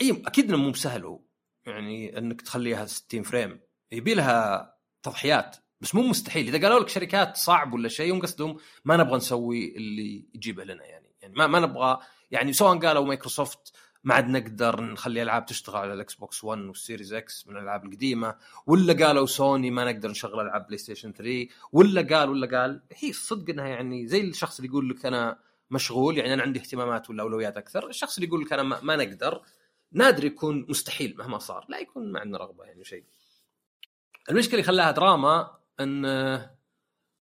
إي أكيد إنه مو بسهل هو. يعني إنك تخليها 60 frame. يبي لها تضحيات بس مو مستحيل. إذا قالوا لك شركات صعب ولا شيء هم قصدهم ما نبغى نسوي اللي يجيبه لنا يعني. يعني ما ما نبغى يعني سواء قالوا مايكروسوفت ما عاد نقدر نخلي ألعاب تشتغل على الإكس بوكس 1 وال Series X من الألعاب القديمة ولا قالوا سوني ما نقدر نشغل ألعاب بلاي ستيشن 3 ولا قال ولا قال. هي الصدق إنها يعني زي الشخص اللي يقول لك أنا مشغول يعني أنا عندي اهتمامات ولا اولويات أكثر. الشخص اللي يقول لك أنا ما, ما نقدر نادر يكون مستحيل مهما صار. لا يكون ما عندنا رغبة يعني شيء. المشكلة اللي خلاها دراما إن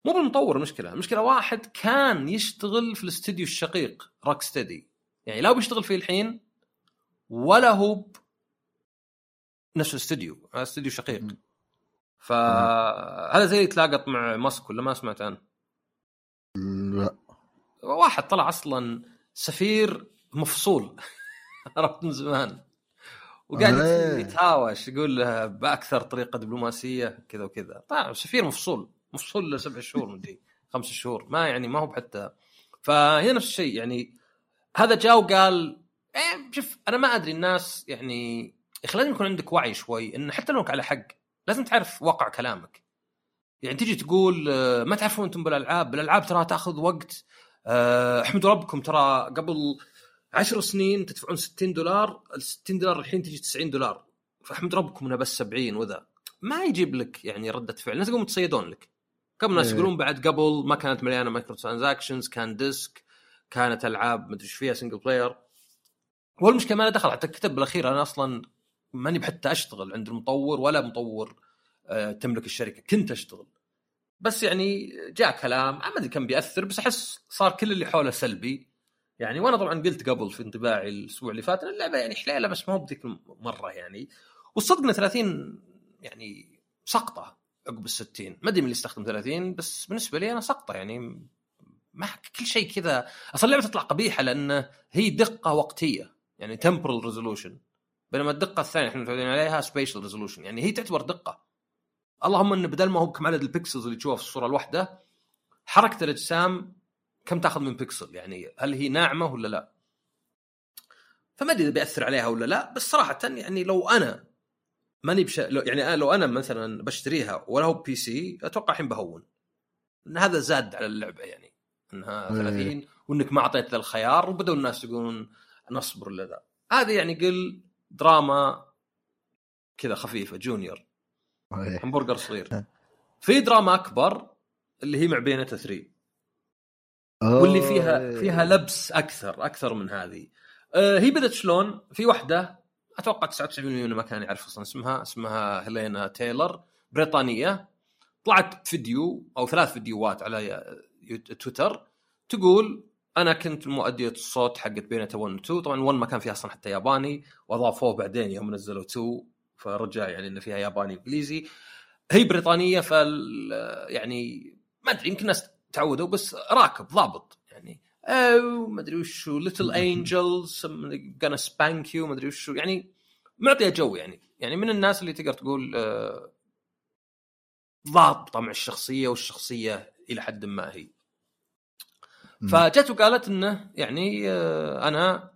مو بالمطور المشكلة. المشكلة واحد كان يشتغل في الاستديو الشقيق Rocksteady يعني لا بيشتغل فيه الحين ولا هو نفس الاستديو استديو شقيق. فهذا زي يتلاقط مع ماسك ولا ما سمعت عنه؟ لا. واحد طلع أصلا سفير مفصول. <laughs> عرفت من زمان. وقاعد آه. يتهاوش يقول له بأكثر طريقة دبلوماسية كذا وكذا. طيب سفير مفصول. مفصول لسبع شهور مدري خمس شهور. ما يعني ما هو حتى فهي نفس الشيء يعني هذا جاء وقال إيه شوف أنا ما أدري الناس يعني يا أخي لازم يكون عندك وعي شوي إن حتى لو على حق لازم تعرف واقع كلامك. يعني تيجي تقول آه، ما تعرفون أنتم بالألعاب بالألعاب ترى تاخذ وقت. آه، احمدوا ربكم ترى قبل عشر سنين تدفعون 60 دولار ال 60 دولار الحين تجي 90 دولار. فاحمد ربكم انها بس 70 وذا. ما يجيب لك يعني ردة فعل. الناس يقومون يتصيدون لك. قبل الناس إيه. يقولون بعد قبل ما كانت مليانة microtransactions كان disc كانت ألعاب مدري إيش فيها single player والمشكلة ما له دخل. حتى الكتاب بالأخير أنا أصلا ماني بحتى أشتغل عند المطور ولا مطور آه، تملك الشركة. كنت أشتغل. بس يعني جاء كلام ما أدري كم بيأثر بس أحس صار كل اللي حوله سلبي. يعني وأنا طبعا قلت قبل في انطباعي الأسبوع اللي فات إن اللعبة يعني حليلة بس ما هو بذيك المره يعني. والصدق إن 30 يعني سقطة عقب ال 60 ما أدري من اللي استخدم 30 بس بالنسبة لي أنا سقطة يعني. ما كل شيء كذا. أصلا اللعبة تطلع قبيحة لأن هي دقة وقتية. يعني temporal resolution بينما الدقة الثانية إحنا متعودين عليها spatial resolution يعني هي تعتبر دقة. اللهم انه بدل ما هو بكم عدد ال pixels اللي تشوفها في الصورة الواحدة حركة الأجسام كم تأخذ من بكسل يعني هل هي ناعمة ولا لا؟ فما أدري إذا بيأثر عليها ولا لا بس صراحة يعني لو أنا ماني بش... يعني لو أنا مثلا بشتريها ولا هو PC أتوقع الحين بهون. إن هذا زاد على اللعبة يعني. إنها 30 وإنك ما أعطيت له الخيار وبدأوا الناس يقولون نصبر لذا. هذه يعني قل دراما كذا خفيفة junior. همبرجر صغير. في دراما أكبر اللي هي مع Bayonetta 3 واللي فيها فيها لبس أكثر أكثر من هذه. آه هي بدت شلون؟ في واحدة أتوقع 99% ما كان يعرف أصلا اسمها اسمها هيلينا تايلر بريطانية. طلعت فيديو أو ثلاث فيديوهات على تويتر تقول أنا كنت مؤدية الصوت حقت بينتا 1 و 2 طبعا 1 ما كان فيها أصلا حتى ياباني وأضافوه بعدين يوم نزلوا 2 فرجع يعني إنه فيها ياباني إنجليزي. هي بريطانية فال يعني ما أدري يمكن الناس تعودوا بس راكب ضابط يعني. أو ما أدري وشو little angels gonna spank you ما أدري وشو. يعني معطية جو يعني. يعني من الناس اللي تقدر تقول آه، ضابطه مع الشخصية والشخصية إلى حد ما هي. فجت وقالت إنه يعني آه، أنا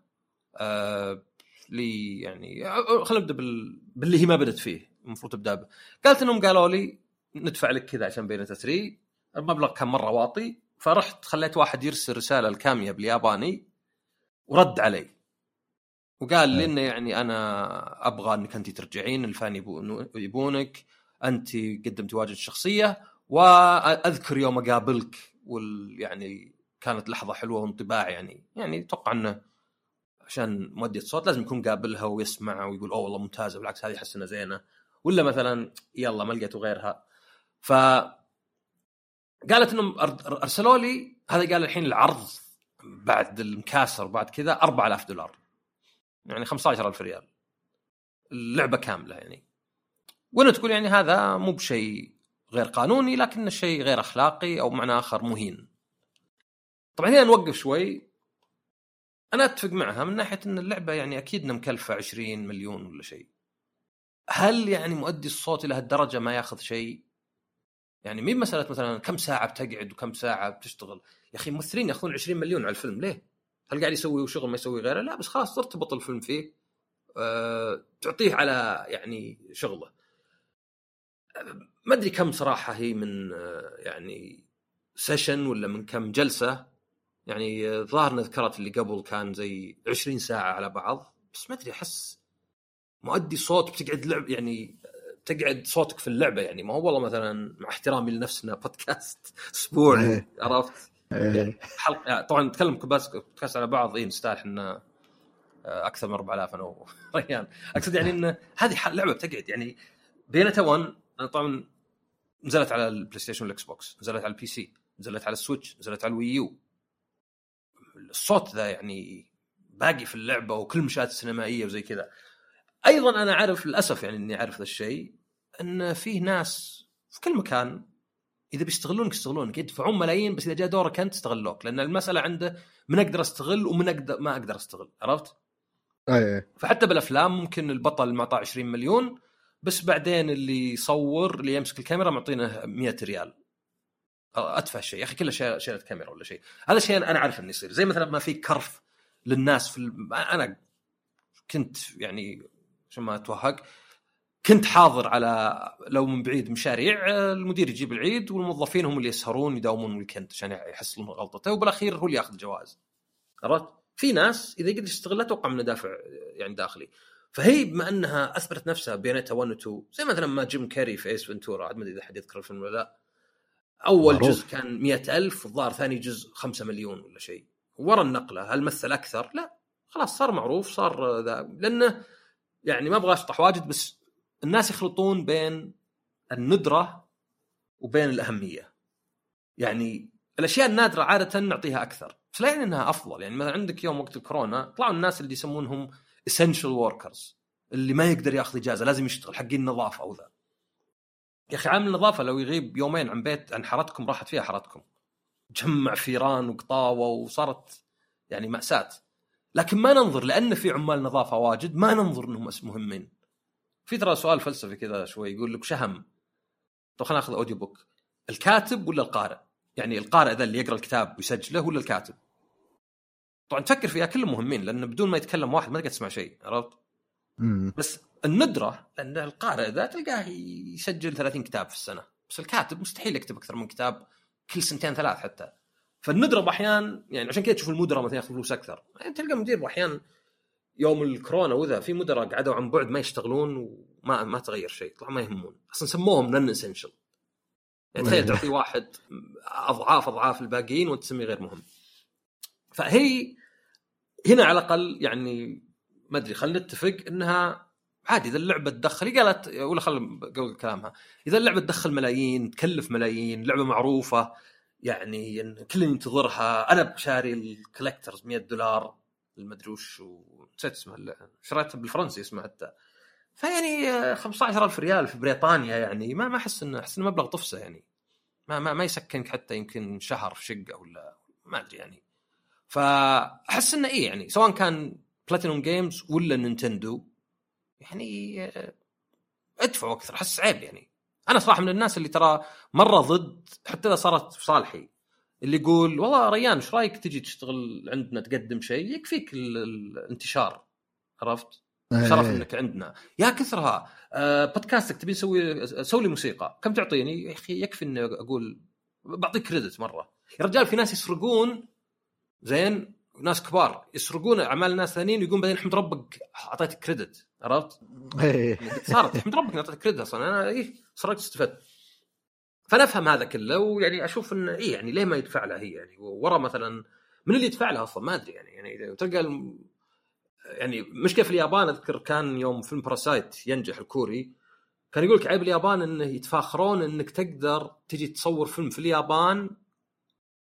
آه، لي يعني خلينا نبدأ بال... باللي هي ما بدت فيه المفروض تبدأ به قالت إنهم قالوا لي ندفع لك كذا عشان بينتا 3 المبلغ كان مرة واطي فرحت خليت واحد يرسل رسالة الكامية بالياباني ورد علي. وقال لي إنه يعني أنا أبغى إنك انت ترجعين الفان يبونك انت قدمتي واجد الشخصيه واذكر يوم أقابلك وال يعني كانت لحظة حلوة وانطباع يعني. يعني أتوقع إنه عشان مؤدي الصوت لازم يكون قابلها ويسمع ويقول أوه والله ممتازه بالعكس هذه احس إنها زينة. ولا مثلا يلا ما لقيتوا غيرها. ف قالت انهم ارسلوا لي هذا قال الحين العرض بعد المكاسر بعد كذا 4000 دولار. يعني 15000 ريال. اللعبة كاملة يعني. وأنا تقول يعني هذا مو بشيء غير قانوني لكنه شيء غير أخلاقي أو معنى آخر مهين. طبعا هنا نوقف شوي. أنا أتفق معها من ناحية إن اللعبة يعني أكيد إنها مكلفة 20 مليون ولا شيء. هل يعني مؤدي الصوت إلى هالدرجة ما ياخذ شيء؟ يعني مين مسألة مثلا كم ساعة بتقعد وكم ساعة بتشتغل؟ يا أخي ممثلين ياخذون 20 مليون على الفيلم ليه؟ هل قاعد يسوي شغل ما يسوي غيره؟ لا بس خلاص ترتبط الفيلم فيه. أه تعطيه على يعني شغله. ما أدري كم صراحة هي من أه يعني سيشن ولا من كم جلسة. يعني ظاهر نذكرت اللي قبل كان زي 20 ساعة على بعض بس ما أدري أحس مؤدي صوت بتقعد لعب يعني تقعد صوتك في اللعبة يعني ما هو والله مثلا مع احترامي لنفسنا بودكاست <laughs> أسبوع إيه. عرفت؟ يعني حلقة طبعا نتكلم بودكاست على بعض اي نستاهل إحنا آه، أكثر من 4000 أنا وريان أقصد يعني انه هذه لعبة بتقعد يعني Bayonetta 1 طبعا نزلت على البلاي ستيشن والإكس بوكس نزلت على ال PC نزلت على السويتش نزلت على ال Wii U الصوت ذا يعني باقي في اللعبة وكل المشاهد السينمائيه وزي كذا. أيضا أنا أعرف للأسف يعني إني أعرف ذا الشيء إن فيه ناس في كل مكان إذا بيستغلونك يستغلونك. يدفعون ملايين بس إذا جاء دورك أنت استغلوك لأن المسألة عنده من أقدر أستغل ومن أقدر ما أقدر أستغل عرفت؟ أي فحتى بالأفلام ممكن البطل معطاه 20 مليون بس بعدين اللي يصور اللي يمسك الكاميرا معطينه 100 ريال. اتفه شيء. يا أخي كله شيله كاميرا ولا شيء. هذا الشيء أنا اعرف إنه يصير. زي مثلا ما في كرف للناس في الم... أنا كنت يعني عشان ما أتوهق كنت حاضر على لو من بعيد مشاريع المدير يجيب العيد والموظفين هم اللي يسهرون يداومون ال weekend عشان يحصلون غلطته وبالأخير هو اللي ياخذ جوائز عرفت؟ في ناس إذا قدر يستغلها أتوقع منه دافع يعني داخلي. فهي بما أنها أثبتت نفسها Bayonetta 1 و 2 زي مثلا ما جيم كاري في Ace Ventura ما أدري إذا حد يذكر الفيلم ولا لا. أول معروف. جزء كان مئة ألف والظاهر ثاني جزء خمسة مليون ولا شيء. ورا النقلة هل مثل أكثر؟ لا. خلاص صار معروف صار ذا. لأنه يعني ما أبغى أشطح واجد بس الناس يخلطون بين الندرة وبين الأهمية. يعني الأشياء النادرة عادة نعطيها أكثر. بس لا يعني إنها أفضل. يعني مثلا عندك يوم وقت الكورونا طلعوا الناس اللي يسمونهم essential workers اللي ما يقدر ياخذ إجازة لازم يشتغل حقين النظافه أو ذا. يا أخي عامل النظافه لو يغيب يومين عن بيت عن حارتكم راحت فيها حارتكم جمع فيران وقطاوة وصارت يعني مأساة لكن ما ننظر لأن في عمال نظافة واجد ما ننظر إنهم مهمين في ترى سؤال فلسفي كذا شوي يقول لك شهم طب خلينا ناخذ audiobook الكاتب ولا القارئ؟ يعني القارئ ذا اللي يقرأ الكتاب ويسجله ولا الكاتب؟ طبعا تفكر فيها كلهم مهمين لأن بدون ما يتكلم واحد ما تقدر تسمع شيء عرفت؟ مم. بس الندرة ان القارئ ذا تلقاه يسجل 30 كتاب في السنة. بس الكاتب مستحيل يكتب أكثر من كتاب كل سنتين ثلاث حتى. فالندرة باحيان يعني عشان كذا تشوف المدراء مثلا ياخذ فلوس أكثر. يعني تلقى مدير باحيان يوم الكورونا وذا في مدراء قعدوا عن بعد ما يشتغلون وما ما تغير شيء طلعوا ما يهمون. أصلا سموهم نن اسنشل يعني تخيل تعطي واحد أضعاف أضعاف الباقيين وانت تسميه غير مهم. فهي هنا على الأقل يعني ما أدري خلينا نتفق إنها عادي إذا اللعبة تدخل قالت ولا خل قبل كلامها إذا اللعبة تدخل ملايين تكلف ملايين لعبة معروفة يعني الكل ينتظرها أنا بشاري الكولكترز 100 دولار المدري وش نسيت اسمه شريتها بالفرنسي اسمه حتى. فيعني 15000 ريال في بريطانيا يعني ما ما أحس إنه أحس إنه مبلغ طفسه يعني. ما ما, ما يسكنك حتى يمكن شهر في شقة ولا ما أدري يعني. فأحس إنه إيه يعني سواء كان Platinum Games ولا نينتندو يعني آه، ادفعوا أكثر أحس عيب يعني. أنا صراحة من الناس اللي ترى مرة ضد حتى إذا صارت في صالحي اللي يقول والله ريان إيش رأيك تجي تشتغل عندنا تقدم شيء؟ يكفيك الانتشار عرفت؟ شرف إيه. إنك عندنا. يا كثرها آه بودكاستك تبي تسوي سوي لي موسيقى. كم تعطيني؟ يا أخي يكفي إني أقول بعطيك credit مرة. يا رجال في ناس يسرقون زين؟ ناس كبار يسرقون أعمال ناس ثانيين ويقول بعدين احمد ربك اعطيتك credit عرفت؟ إيه. صارت احمد ربك اعطيتك credit أصلا. أنا إيه سرقت استفدت. فانا افهم هذا كله ويعني أشوف انه إيه يعني ليه ما يدفع لها هي؟ يعني ورا مثلا من اللي يدفع لها أصلا؟ ما أدري يعني. يعني تلقى الم- يعني مشكلة في اليابان أذكر كان يوم فيلم باراسايت ينجح الكوري. كان يقول لك عيب اليابان إنه يتفاخرون إنك تقدر تجي تصور فيلم في اليابان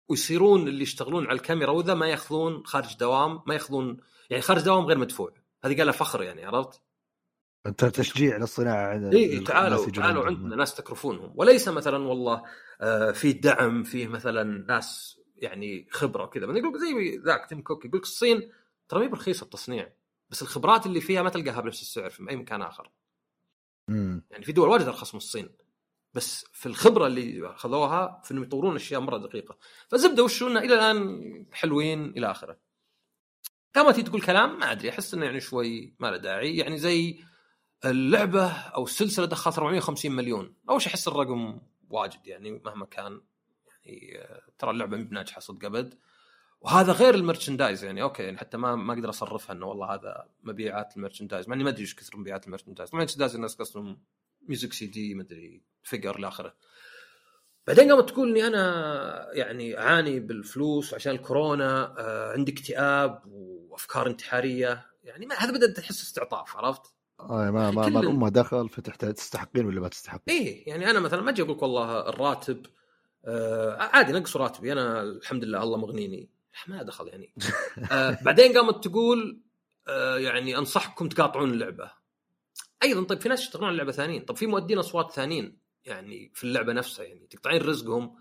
ويصيرون اللي يشتغلون على الكاميرا وذا ما ياخذون خارج دوام ما ياخذون يعني خارج دوام غير مدفوع هذه قالها فخر يعني عرفت؟ أنت تشجيع للصناعه اي تعالوا تعالوا. عندنا ناس تكرفونهم وليس مثلا والله آه، في دعم فيه مثلا ناس يعني خبرة وكذا يقول زي ذاك تيم كوك يقول لك الصين ترى ما هي برخيصه التصنيع بس الخبرات اللي فيها ما تلقاها بنفس السعر في أي مكان آخر مم. يعني في دول واجد أرخص من الصين بس في الخبرة اللي اخذوها في إنهم يطورون أشياء مرة دقيقة. فالزبده وش إنه إلى الآن حلوين إلى آخره. كما تيجي تقول كلام ما أدري أحس إنه يعني شوي ما له داعي. يعني زي اللعبة أو السلسلة دخلت 450 مليون. اول شيء أحس الرقم واجد يعني مهما كان. يعني آه، ترى اللعبة مي بناجحة صدق أبد. وهذا غير ال merchandise يعني okay يعني حتى ما ما أقدر أصرفها إنه والله هذا مبيعات ال merchandise مع إني ما أدري إيش كثر مبيعات ال merchandise ال merchandise الناس قصدهم music CD مدري figure إلى آخره. بعدين قامت تقول إني أنا يعني أعاني بالفلوس عشان الكورونا آه عندي اكتئاب وأفكار انتحارية. يعني ما هذا بدأت تحس استعطاف عرفت؟ آه ما ما, ما الامه دخل فتحتاج تستحقين ولا ما تستحقين؟ إيه يعني أنا مثلا ما أجي أقول لك والله الراتب آه عادي نقص راتبي. أنا الحمد لله الله مغنيني. ما دخل يعني. <laughs> آه بعدين قامت تقول آه يعني أنصحكم تقاطعون اللعبة. أيضا طيب في ناس يشتغلون على لعبه ثانيين. طب في مؤدين أصوات ثانيين يعني في اللعبة نفسها يعني تقطعين رزقهم.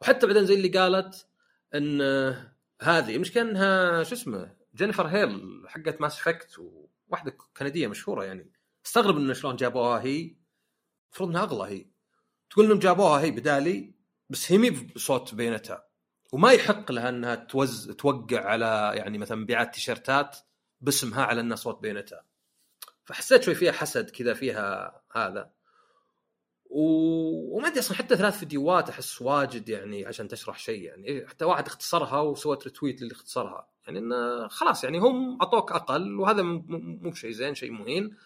وحتى بعدين زي اللي قالت إن آه، هذه المشكلة انها شو اسمه Jennifer Hale حقت Mass Effect وواحدة كندية مشهورة يعني. استغرب إنه شلون جابوها هي. المفروض إنها أغلى هي. تقول إنهم جابوها هي بدالي بس هي بصوت بينتها. وما يحق لها إنها توز توقع على يعني مثلا مبيعات تيشيرتات باسمها على إنها صوت بينتها. فحسيت شوي فيها حسد كذا فيها هذا. و... وما أدري أصلا حتى ثلاث فيديوهات أحس واجد يعني عشان تشرح شيء يعني. إيه، حتى واحد اختصرها وسوت ريتويت للي اختصرها. يعني إنه خلاص يعني هم أعطوك أقل وهذا مو بشيء زين شيء مهين.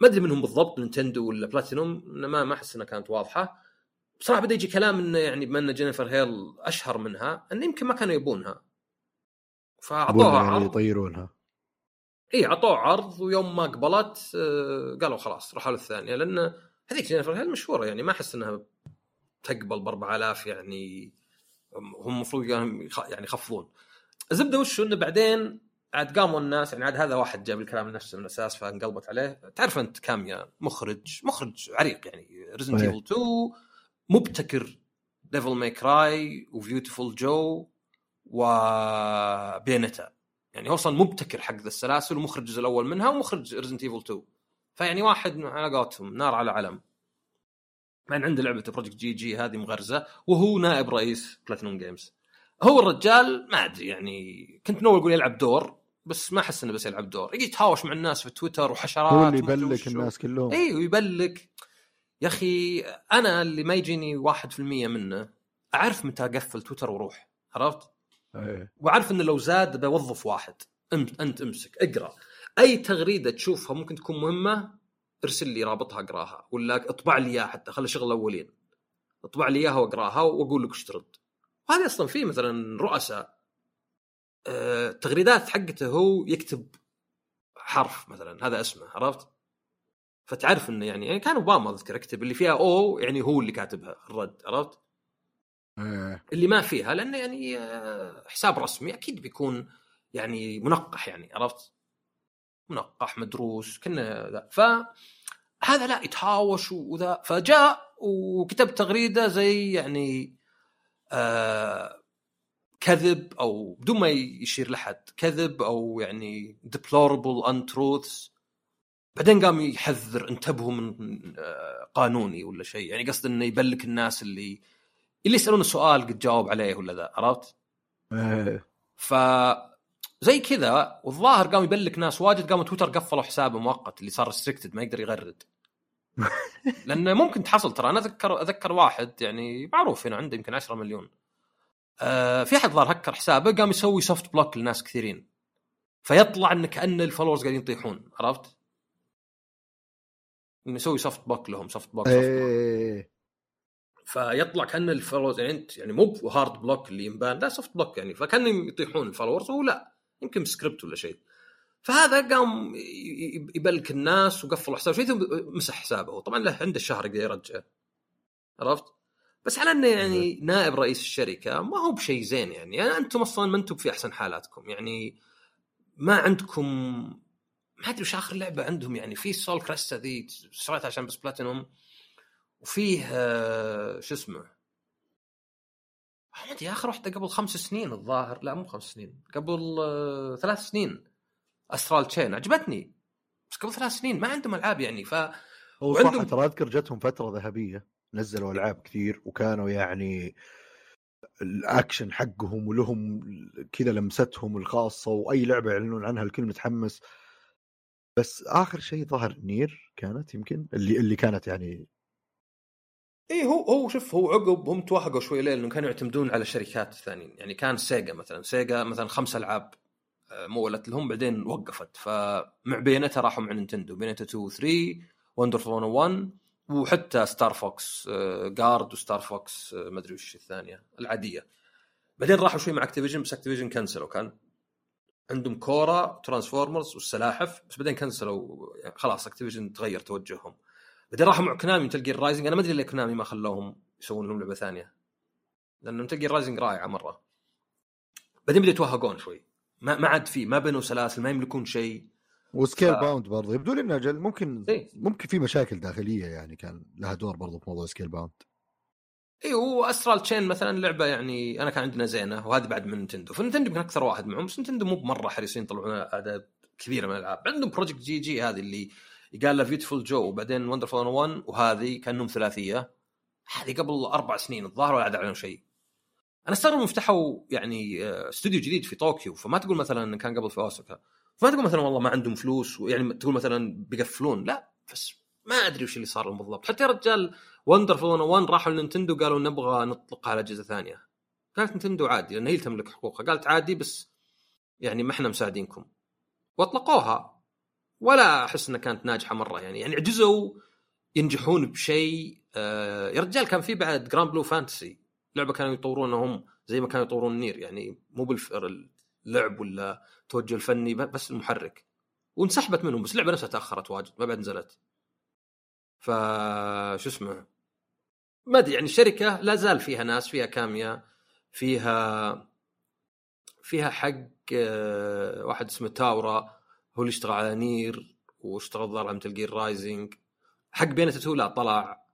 ما أدري منهم بالضبط Nintendo ولا بلاتينوم ما ما أحس إنها كانت واضحة. بصراحة بدا يجي كلام إنه يعني بما إن Jennifer Hale أشهر منها إنه يمكن ما كانوا يبونها. فأعطوها يعني عرض. يطيرونها. اي اعطوه عرض ويوم ما قبلت آه، قالوا خلاص راحوا للثانية لأن هذيك Jennifer Hale مشهورة يعني ما أحس إنها تقبل ب 4000 يعني هم المفروض يخ- يعني يخفضون. الزبده وش إنه بعدين عاد قاموا الناس يعني عاد هذا واحد جاب الكلام نفسه من الأساس فانقلبت عليه. تعرف أنت Kamiya مخرج مخرج عريق يعني Resident Evil 2 مبتكر Devil May Cry و Beautiful Joe و Bayonetta. يعني هو أصلا مبتكر حق ذا السلاسل ومخرج الجزء الأول منها ومخرج Resident Evil 2 فيعني واحد على قولتهم نار على علم. مع ان عنده لعبة Project G.G. هذه مغرزة وهو نائب رئيس Platinum Games هو الرجال ما أدري يعني كنت ناوي أقول يلعب دور بس ما أحس إنه بس يلعب دور. يجي يتهاوش مع الناس في تويتر وحشرات هو اللي يبلك. الناس كلهم. أيوه يبلك يا أخي أنا اللي ما يجيني 1% منه أعرف متى أقفل تويتر وأروح عرفت؟ إيه. واعرف إنه لو زاد بوظف واحد أنت أمسك اقرأ أي تغريدة تشوفها ممكن تكون مهمة ارسل لي رابطها اقراها ولا اطبع لي إياها حتى خلي شغل الاولين اطبع لي إياها واقراها وأقول لك وش ترد وهذه أصلا في مثلا رؤساء آه، التغريدات حقته هو يكتب حرف مثلا هذا اسمه عرفت؟ فتعرف إنه يعني, يعني كان أوباما أذكر يكتب اللي فيها أو يعني هو اللي كاتبها الرد عرفت؟ إيه. اللي ما فيها لأنه يعني آه، حساب رسمي أكيد بيكون يعني منقح يعني عرفت؟ منقح مدروس كنا ذا ف هذا لا يتهاوش وذا فجاء وكتب تغريدة زي يعني آه كذب أو بدون ما يشير لحد كذب أو يعني deplorable untruths بعدين قام يحذر انتبهوا من آه، قانوني ولا شيء يعني قصد إنه يبلك الناس اللي اللي يسألون السؤال قد جاوب عليه ولا ذا عرفت؟ إيه. ف زي كذا والظاهر قام يبلك ناس واجد قاموا تويتر قفلوا حسابه مؤقت اللي صار restricted ما يقدر يغرد <laughs> لأنه ممكن تحصل ترى أنا أذكر أذكر واحد يعني معروف هنا عنده يمكن 10 مليون آه في أحد ظهر هكر حسابه قام يسوي soft block لناس كثيرين فيطلع إن كأن ال followers قاعدين يطيحون عرفت؟ إنه يسوي soft block لهم soft block soft block. فيطلع كأن ال followers يعني أنت يعني مو hard block اللي ينبان لا soft block يعني فكأن يطيحون ال followers وهو لا يمكن بسكريبت ولا شيء. فهذا قام يبلك الناس وقفلوا حسابه. شيء ثم مسح حسابه. طبعا له عنده الشهر يقدر يرجعه عرفت؟ بس على أنه يعني نائب رئيس الشركة ما هو بشيء زين يعني, يعني أنتم أصلا ما أنتم في أحسن حالاتكم. يعني ما عندكم ما أدري وش آخر لعبة عندهم يعني. في سول كريستا ذي اشتريتها عشان بس بلاتينوم وفيه آه، شو اسمه؟ ما ادري اخر واحدة قبل خمس سنين الظاهر. لا مو خمس سنين قبل آه، ثلاث سنين. Astral Chain عجبتني. بس قبل ثلاث سنين ما عندهم ألعاب يعني ف هو وعندهم- ترى أذكر جتهم فترة ذهبية نزلوا ألعاب كثير وكانوا يعني الأكشن حقهم ولهم كذا لمستهم الخاصة وأي لعبة يعلنون عنها الكل متحمس. بس آخر شيء ظهر NieR كانت يمكن اللي اللي كانت يعني اي هو هو شوف هو عقب هم توهقوا شوي ليه؟ لأنه كانوا يعتمدون على شركات ثانيين يعني كان Sega مثلا. Sega مثلا خمس ألعاب آه، مولت لهم بعدين وقفت. فمع Bayonetta راحوا مع Nintendo. Bayonetta 2 و 3 وندرفul 101 وحتى Star Fox آه، Guard و Star Fox آه، ما أدري وش الثانية العادية. بعدين راحوا شوي مع Activision بس Activision كنسلوا. كان عندهم Korra Transformers والسلاحف بس بعدين كنسلوا. يعني خلاص Activision تغير توجههم. بعدين راحوا مع Konami Metal Gear Rising أنا ما أدري ليه Konami ما خلوهم يسوون لهم لعبة ثانية. لأنه Metal Gear Rising رائعة مرة. بعدين بدأوا يتوهقون شوي. ما ما عاد في ما بنوا سلاسل ما يملكون شيء. و Scale ف- bound برضه. يبدو لي إنه ممكن إيه. ممكن في مشاكل داخلية يعني كان لها دور برضه في موضوع Scalebound اي و Astral Chain مثلا لعبة يعني أنا كان عندنا زينة وهذه بعد من Nintendo ف Nintendo يمكن أكثر واحد معهم بس Nintendo مو بمرة حريصين يطلعون أعداد كبيرة من الألعاب. عندهم Project G.G. هذه اللي قال له Beautiful Joe وبعدين Wonderful 1 وهذه كأنهم ثلاثية. هذه قبل أربع سنين الظاهر ولا عاد أعلنوا شيء. أنا أستغرب إنهم فتحوا يعني آه، استوديو جديد في طوكيو فما تقول مثلا كان قبل في اوساكا فما تقول مثلا والله ما عندهم فلوس يعني تقول مثلا بيقفلون. لا بس ما أدري وش اللي صار لهم بالضبط. حتى يا رجال Wonderful 101 راحوا ل Nintendo قالوا نبغى نطلقها على أجهزة ثانية. قالت Nintendo عادي لأن هي تملك حقوقها. قالت عادي بس يعني ما إحنا مساعدينكم. وأطلقوها. ولا أحس إنها كانت ناجحة مرة. يعني يعني عجزوا ينجحون بشيء آه يا رجال كان في بعد Granblue Fantasy لعبة كانوا يطورونها هم زي ما كانوا يطورون NieR. يعني مو باللعب ولا التوجه الفني بس المحرك. وانسحبت منهم بس اللعبة نفسها تأخرت واجد ما بعد نزلت. ف شو اسمه؟ ما أدري يعني الشركة لا زال فيها ناس فيها Kamiya فيها فيها حق آه، واحد اسمه Taura. هو اللي اشتغل على NieR واشتغل على Metal Gear Rising. حق Bayonetta two لا طلع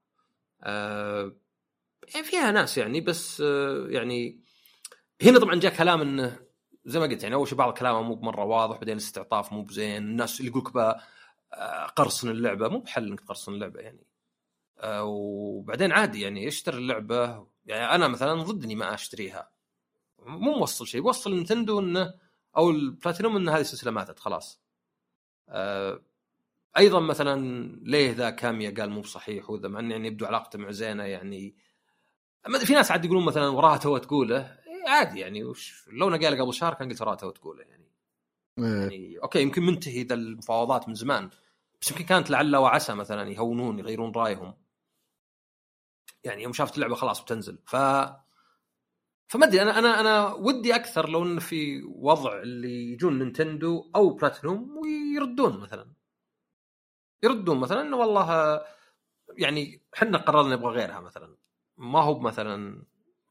آه، يعني فيها ناس يعني بس آه، يعني هنا طبعا جاء كلام انه زي ما قلت يعني أول شيء بعض كلامه مو بمرة واضح بعدين الاستعطاف مو بزين الناس اللي يقول لك آه، قرصن اللعبة مو بحل إنك تقرصن اللعبة يعني. آه، وبعدين عادي يعني اشتري اللعبة. يعني أنا مثلا ضد إني ما أشتريها. مو موصل شيء بوصل Nintendo إنه أو البلاتينوم إن هذه السلسلة ماتت خلاص. أيضا مثلا ليه ذا Kamiya قال مو بصحيح وذا مع إنه يعني يبدو علاقته مع زينة يعني في ناس عاد يقولون مثلا وراها تو تقوله إيه، عادي يعني وش لو أنا قايل قبل شهر كان قلت وراها تو تقوله يعني. إيه. يعني أوكي يمكن منتهي ذا المفاوضات من زمان بس يمكن كانت لعل وعسى مثلا يهونون يغيرون رأيهم يعني يوم شافت اللعبة خلاص بتنزل ف فما أدري أنا أنا أنا ودي أكثر لو انه في وضع اللي يجون Nintendo أو بلاتينوم ويردون مثلا. يردون مثلا إنه والله يعني إحنا قررنا نبغى غيرها مثلا. ما هو مثلا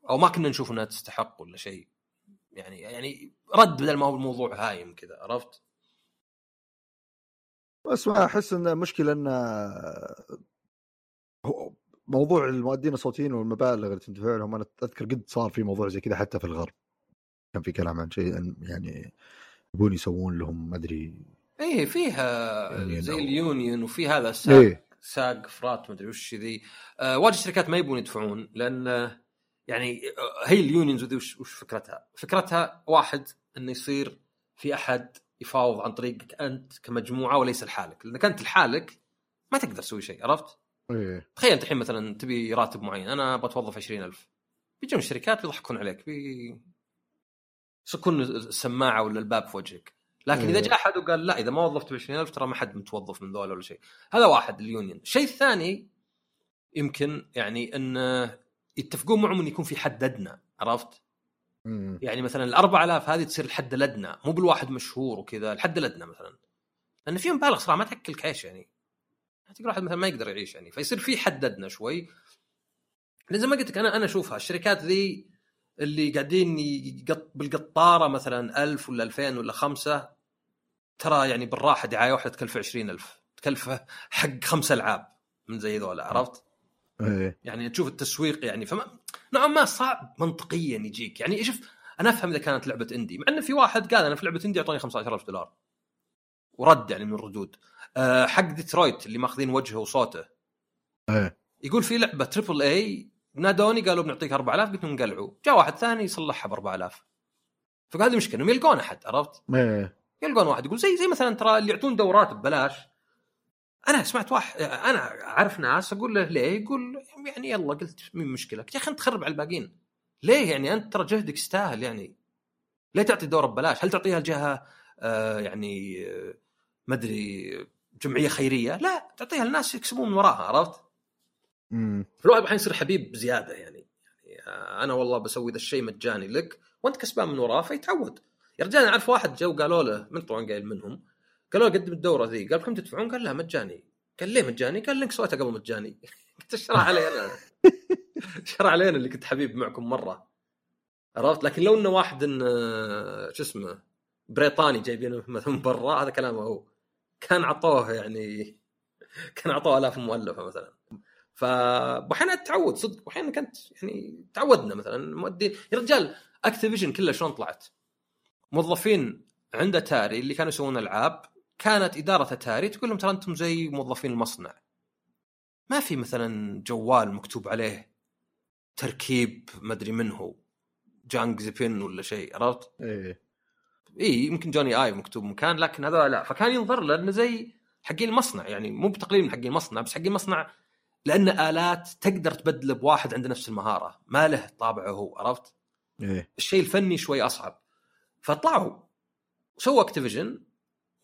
أو ما كنا نشوف إنها تستحق ولا شيء. يعني يعني رد بدل ما هو الموضوع هايم كذا عرفت؟ بس ما أحس إن مشكلة إن موضوع المؤدين الصوتيين والمبالغ اللي تندفع لهم أنا أذكر قد صار في موضوع زي كذا حتى في الغرب كان في كلام عن شيء يعني يبون يسوون لهم ما أدري إيه فيها زي اليونيون وفي هذا الساق إيه؟ ساق فرات ما أدري وش ذي آه واجد شركات ما يبون يدفعون لأن يعني آه، هي اليونيونز ذي وش, وش فكرتها؟ فكرتها واحد إنه يصير في أحد يفاوض عن طريقك أنت كمجموعة وليس لحالك لأنك أنت لحالك ما تقدر تسوي شيء عرفت؟ إيه. تخيل انت الحين مثلا تبي راتب معين أنا بتوظف 20000 بيجون الشركات بيضحكون عليك بي يسكون السماعة ولا الباب في وجهك لكن إذا إيه. جاء أحد وقال لا إذا ما وظفت ب 20000 ترى ما حد متوظف من ذول ولا شيء هذا واحد اليونيون الشيء الثاني يمكن يعني انه يتفقون معهم انه يكون في حد ادنى عرفت؟ مم. يعني مثلا ال 4000 هذه تصير الحد الادنى مو بالواحد مشهور وكذا الحد الادنى مثلا لأن في مبالغ صراحة ما تاكل كاش يعني تلقى واحد مثلا ما يقدر يعيش يعني. فيصير في حد ادنى شوي زي ما قلت لك أنا أنا أشوفها الشركات ذي اللي قاعدين يقط بالقطارة مثلا ألف ولا 2000 ولا خمسة ترى يعني بالراحة دعاية واحدة تكلف 20000 تكلفه حق خمس ألعاب من زي ذولا عرفت؟ إيه. يعني تشوف التسويق يعني. فما نوعا ما صعب منطقيا يجيك. يعني شوف أنا أفهم إذا كانت لعبة إندي مع انه في واحد قال أنا في لعبة إندي أعطوني 15000 دولار. ورد يعني من الردود حق ديترويت اللي ماخذين وجهه وصوته. إيه. يقول في لعبة triple A نادوني قالوا بنعطيك 4000 قلت لهم قلعوا. جاء واحد ثاني يصلحها ب 4000 فقال هذه مشكلة انهم يلقون احد عرفت؟ إيه. يلقون واحد يقول زي زي مثلا ترى اللي يعطون دورات ببلاش. أنا سمعت واحد أنا أعرف ناس أقول له ليه؟ يقول يعني يلا قلت مين مشكلة؟ يا أخي أنت تخرب على الباقيين. ليه يعني؟ أنت ترى جهدك يستاهل يعني. ليه تعطي دورة ببلاش؟ هل تعطيها لجهة آه يعني آه ما أدري جمعية خيرية؟ لا تعطيها للناس يكسبون من وراها عرفت؟ امم فالواحد الحين يصير حبيب بزيادة يعني يعني آه، أنا والله بسوي ذا الشيء مجاني لك وأنت كسبان من وراه فيتعود يا رجال أعرف واحد جو قالوا له من طبعا قايل منهم قالوا له قدم الدورة ذي قال كم تدفعون؟ قال لا مجاني قال ليه مجاني؟ قال لك سويتها قبل مجاني <laughs> قلت إيش علي أنا؟ شرع علينا <laughs> اللي كنت حبيب معكم مرة عرفت لكن لو إنه واحد إن شو اسمه بريطاني جايبينه مثلا من برا هذا كلامه هو كان عطوه يعني كان عطوه آلاف مؤلفه مثلا فاحيانا تعود صدق واحيانا كانت يعني تعودنا مثلا مؤدين يا رجال اكتيفيجن كلها شلون طلعت؟ موظفين عند أتاري اللي كانوا يسوون ألعاب كانت إدارة أتاري تقول لهم ترى أنتم زي موظفين المصنع ما في مثلا جوال مكتوب عليه تركيب ما أدري من هو جانج زيبين ولا شيء عرفت؟ إيه اي يمكن Jony Ive مكتوب مكان لكن هذا لا. فكان ينظر له انه زي حقين المصنع يعني مو بتقليل من حقين المصنع بس حقين المصنع لأن آلات تقدر تبدله بواحد عنده نفس المهارة. ما له طابعه هو عرفت؟ إيه. الشيء الفني شوي أصعب. فطلعوا سووا Activision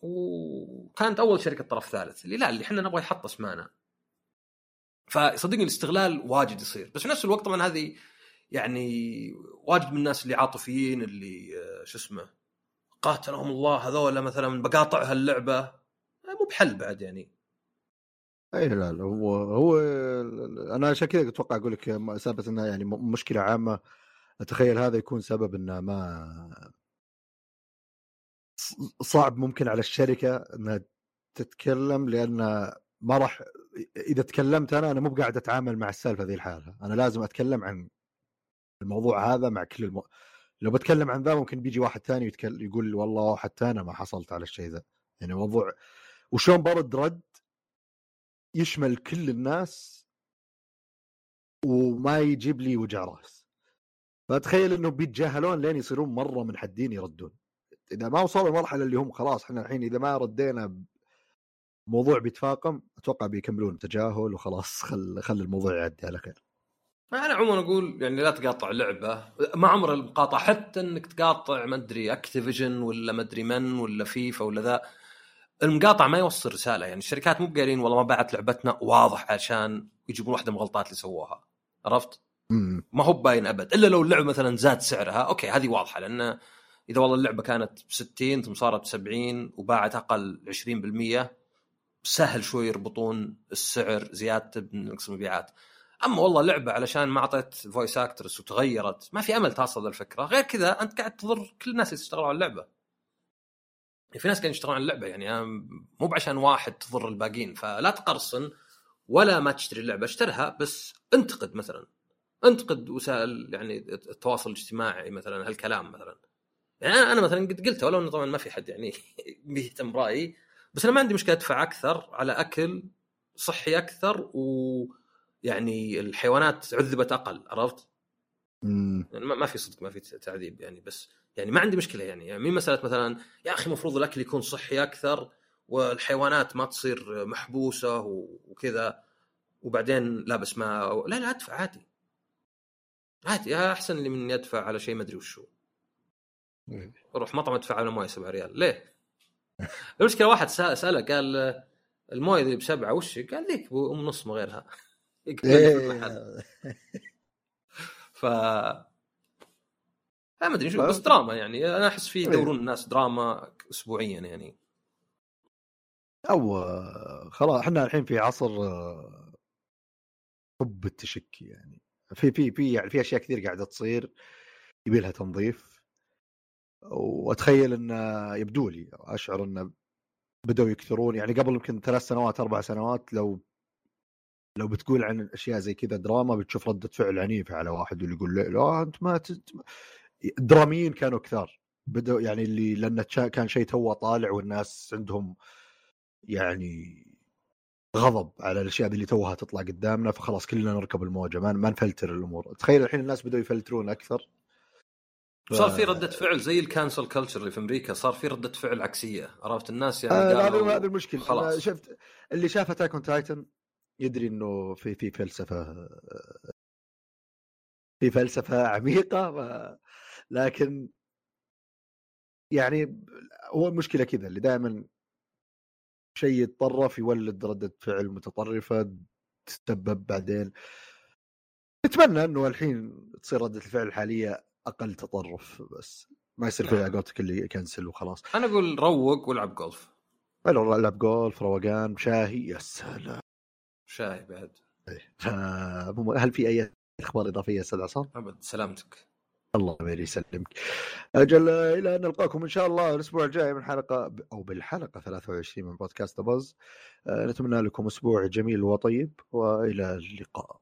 وكانت أول شركة طرف ثالث اللي لا اللي إحنا نبغى يحط أسمانا. فصدقني الاستغلال واجد يصير. بس في نفس الوقت طبعا هذه يعني واجد من الناس اللي عاطفيين اللي آه، شو اسمه قاتلهم الله هذول مثلا بقاطع هاللعبة مو بحل بعد يعني. أي لا لا هو هو أنا عشان كذا أتوقع أقول لك سالفة إنها يعني مشكلة عامة. أتخيل هذا يكون سبب إنه ما صعب ممكن على الشركة إنها تتكلم لأن ما راح إذا تكلمت أنا أنا مو بقاعد أتعامل مع السالفة ذي الحالة. أنا لازم أتكلم عن الموضوع هذا مع كل الم... لو بتكلم عن ذا ممكن بيجي واحد ثاني يتكلم يقول والله حتى أنا ما حصلت على الشيء ذا. يعني موضوع وشلون برد رد يشمل كل الناس وما يجيب لي وجع رأس. فتخيل إنه بيتجاهلون لين يصيرون مرة من حدين يردون. إذا ما وصلوا المرحله اللي هم خلاص إحنا الحين إذا ما ردينا موضوع بيتفاقم أتوقع بيكملون تجاهل وخلاص خل خل الموضوع يعدي على خير. أنا عموما أقول يعني لا تقاطع لعبة ما عمر المقاطعة حتى إنك تقاطع ما أدري Activision ولا ما أدري من ولا فيفا ولا ذا المقاطع ما يوصل رسالة. يعني الشركات مو بقايلين والله ما باعت لعبتنا واضح عشان يجيبون واحدة من الغلطات اللي سووها. عرفت؟ ما هو باين أبد. إلا لو اللعبة مثلا زاد سعرها okay هذه واضحة لأن إذا والله اللعبة كانت ب 60 ثم صارت ب 70 وباعت أقل 20% سهل شوي يربطون السعر زيادته بنقص المبيعات. أما والله لعبة علشان ما أعطيت voice actress وتغيرت ما في أمل توصل للفكره غير كذا أنت قاعد تضر كل الناس اللي يشتغلون على اللعبة. في ناس قاعدين يشتغلون على اللعبة يعني مو بعشان واحد تضر الباقيين فلا تقرصن ولا ما تشتري اللعبة اشترها بس انتقد مثلا. انتقد وسائل يعني التواصل الاجتماعي مثلا هالكلام مثلا. يعني أنا مثلا قد قلته ولو إنه طبعا ما في حد يعني <laughs> بيهتم برأيي. بس أنا ما عندي مشكلة أدفع أكثر على أكل صحي أكثر ويعني الحيوانات عذبت أقل عرفت؟ يعني ما في صدق ما في تعذيب يعني بس يعني ما عندي مشكلة يعني, يعني مين مسألة مثلا يا أخي المفروض الأكل يكون صحي أكثر والحيوانات ما تصير محبوسة وكذا وبعدين لا بس ما لا لا أدفع عادي عادي أحسن لي من اني أدفع على شيء ما أدري وشو أروح مطعم أدفع على موية 7 ريال ليه؟ <laughs> المشكلة واحد سأله قال الموية اللي بسبعة وش؟ قال ذيك ام نص ما غيرها إيه. ف ما أدري شو بس دراما يعني. أنا أحس في يدورون الناس دراما اسبوعيا يعني. أو آه، خلاص إحنا الحين في عصر آه، حب التشكي يعني. في في في يعني في أشياء كثير قاعدة تصير يبي لها تنظيف. وأتخيل إن يبدو لي أشعر إن بدأوا يكثرون. يعني قبل يمكن ثلاث سنوات أربع سنوات لو لو بتقول عن اشياء زي كذا دراما بتشوف ردة فعل عنيفة على واحد واللي يقول لا, أنت ما تت... الدراميين كانوا كثار. بدأوا يعني اللي لأن كان شيء تو طالع والناس عندهم يعني غضب على الأشياء اللي توها تطلع قدامنا فخلاص كلنا نركب الموجة. ما, ما نفلتر الأمور. تخيل الحين الناس بدأوا يفلترون أكثر. ف- صار في ردة فعل زي ال cancel culture اللي في أمريكا صار في ردة فعل عكسية. عرفت؟ الناس يعني آه، قالوا هذا هذا المشكلة. خلاص. شفت اللي شاف Attack on Titan يدري إنه في في فلسفة في فلسفة عميقة. لكن يعني هو المشكلة كذا اللي دائما شيء يتطرف يولد ردة فعل متطرفة تسبب بعدين. نتمنى إنه الحين تصير ردة الفعل الحاليه أقل تطرف بس ما يصير فيها قولتك اللي يكنسل وخلاص. أنا أقول روق والعب جولف. العب جولف روقان شاهي يا سلام. شاي بعد ف- هل في أي أخبار إضافية أستاذ عصام؟ أبد سلامتك الله يسلمك. أجل إلى أن نلقاكم إن شاء الله الأسبوع الجاي من حلقة أو بالحلقة 23 من بودكاست بuzz نتمنى لكم أسبوع جميل وطيب وإلى اللقاء.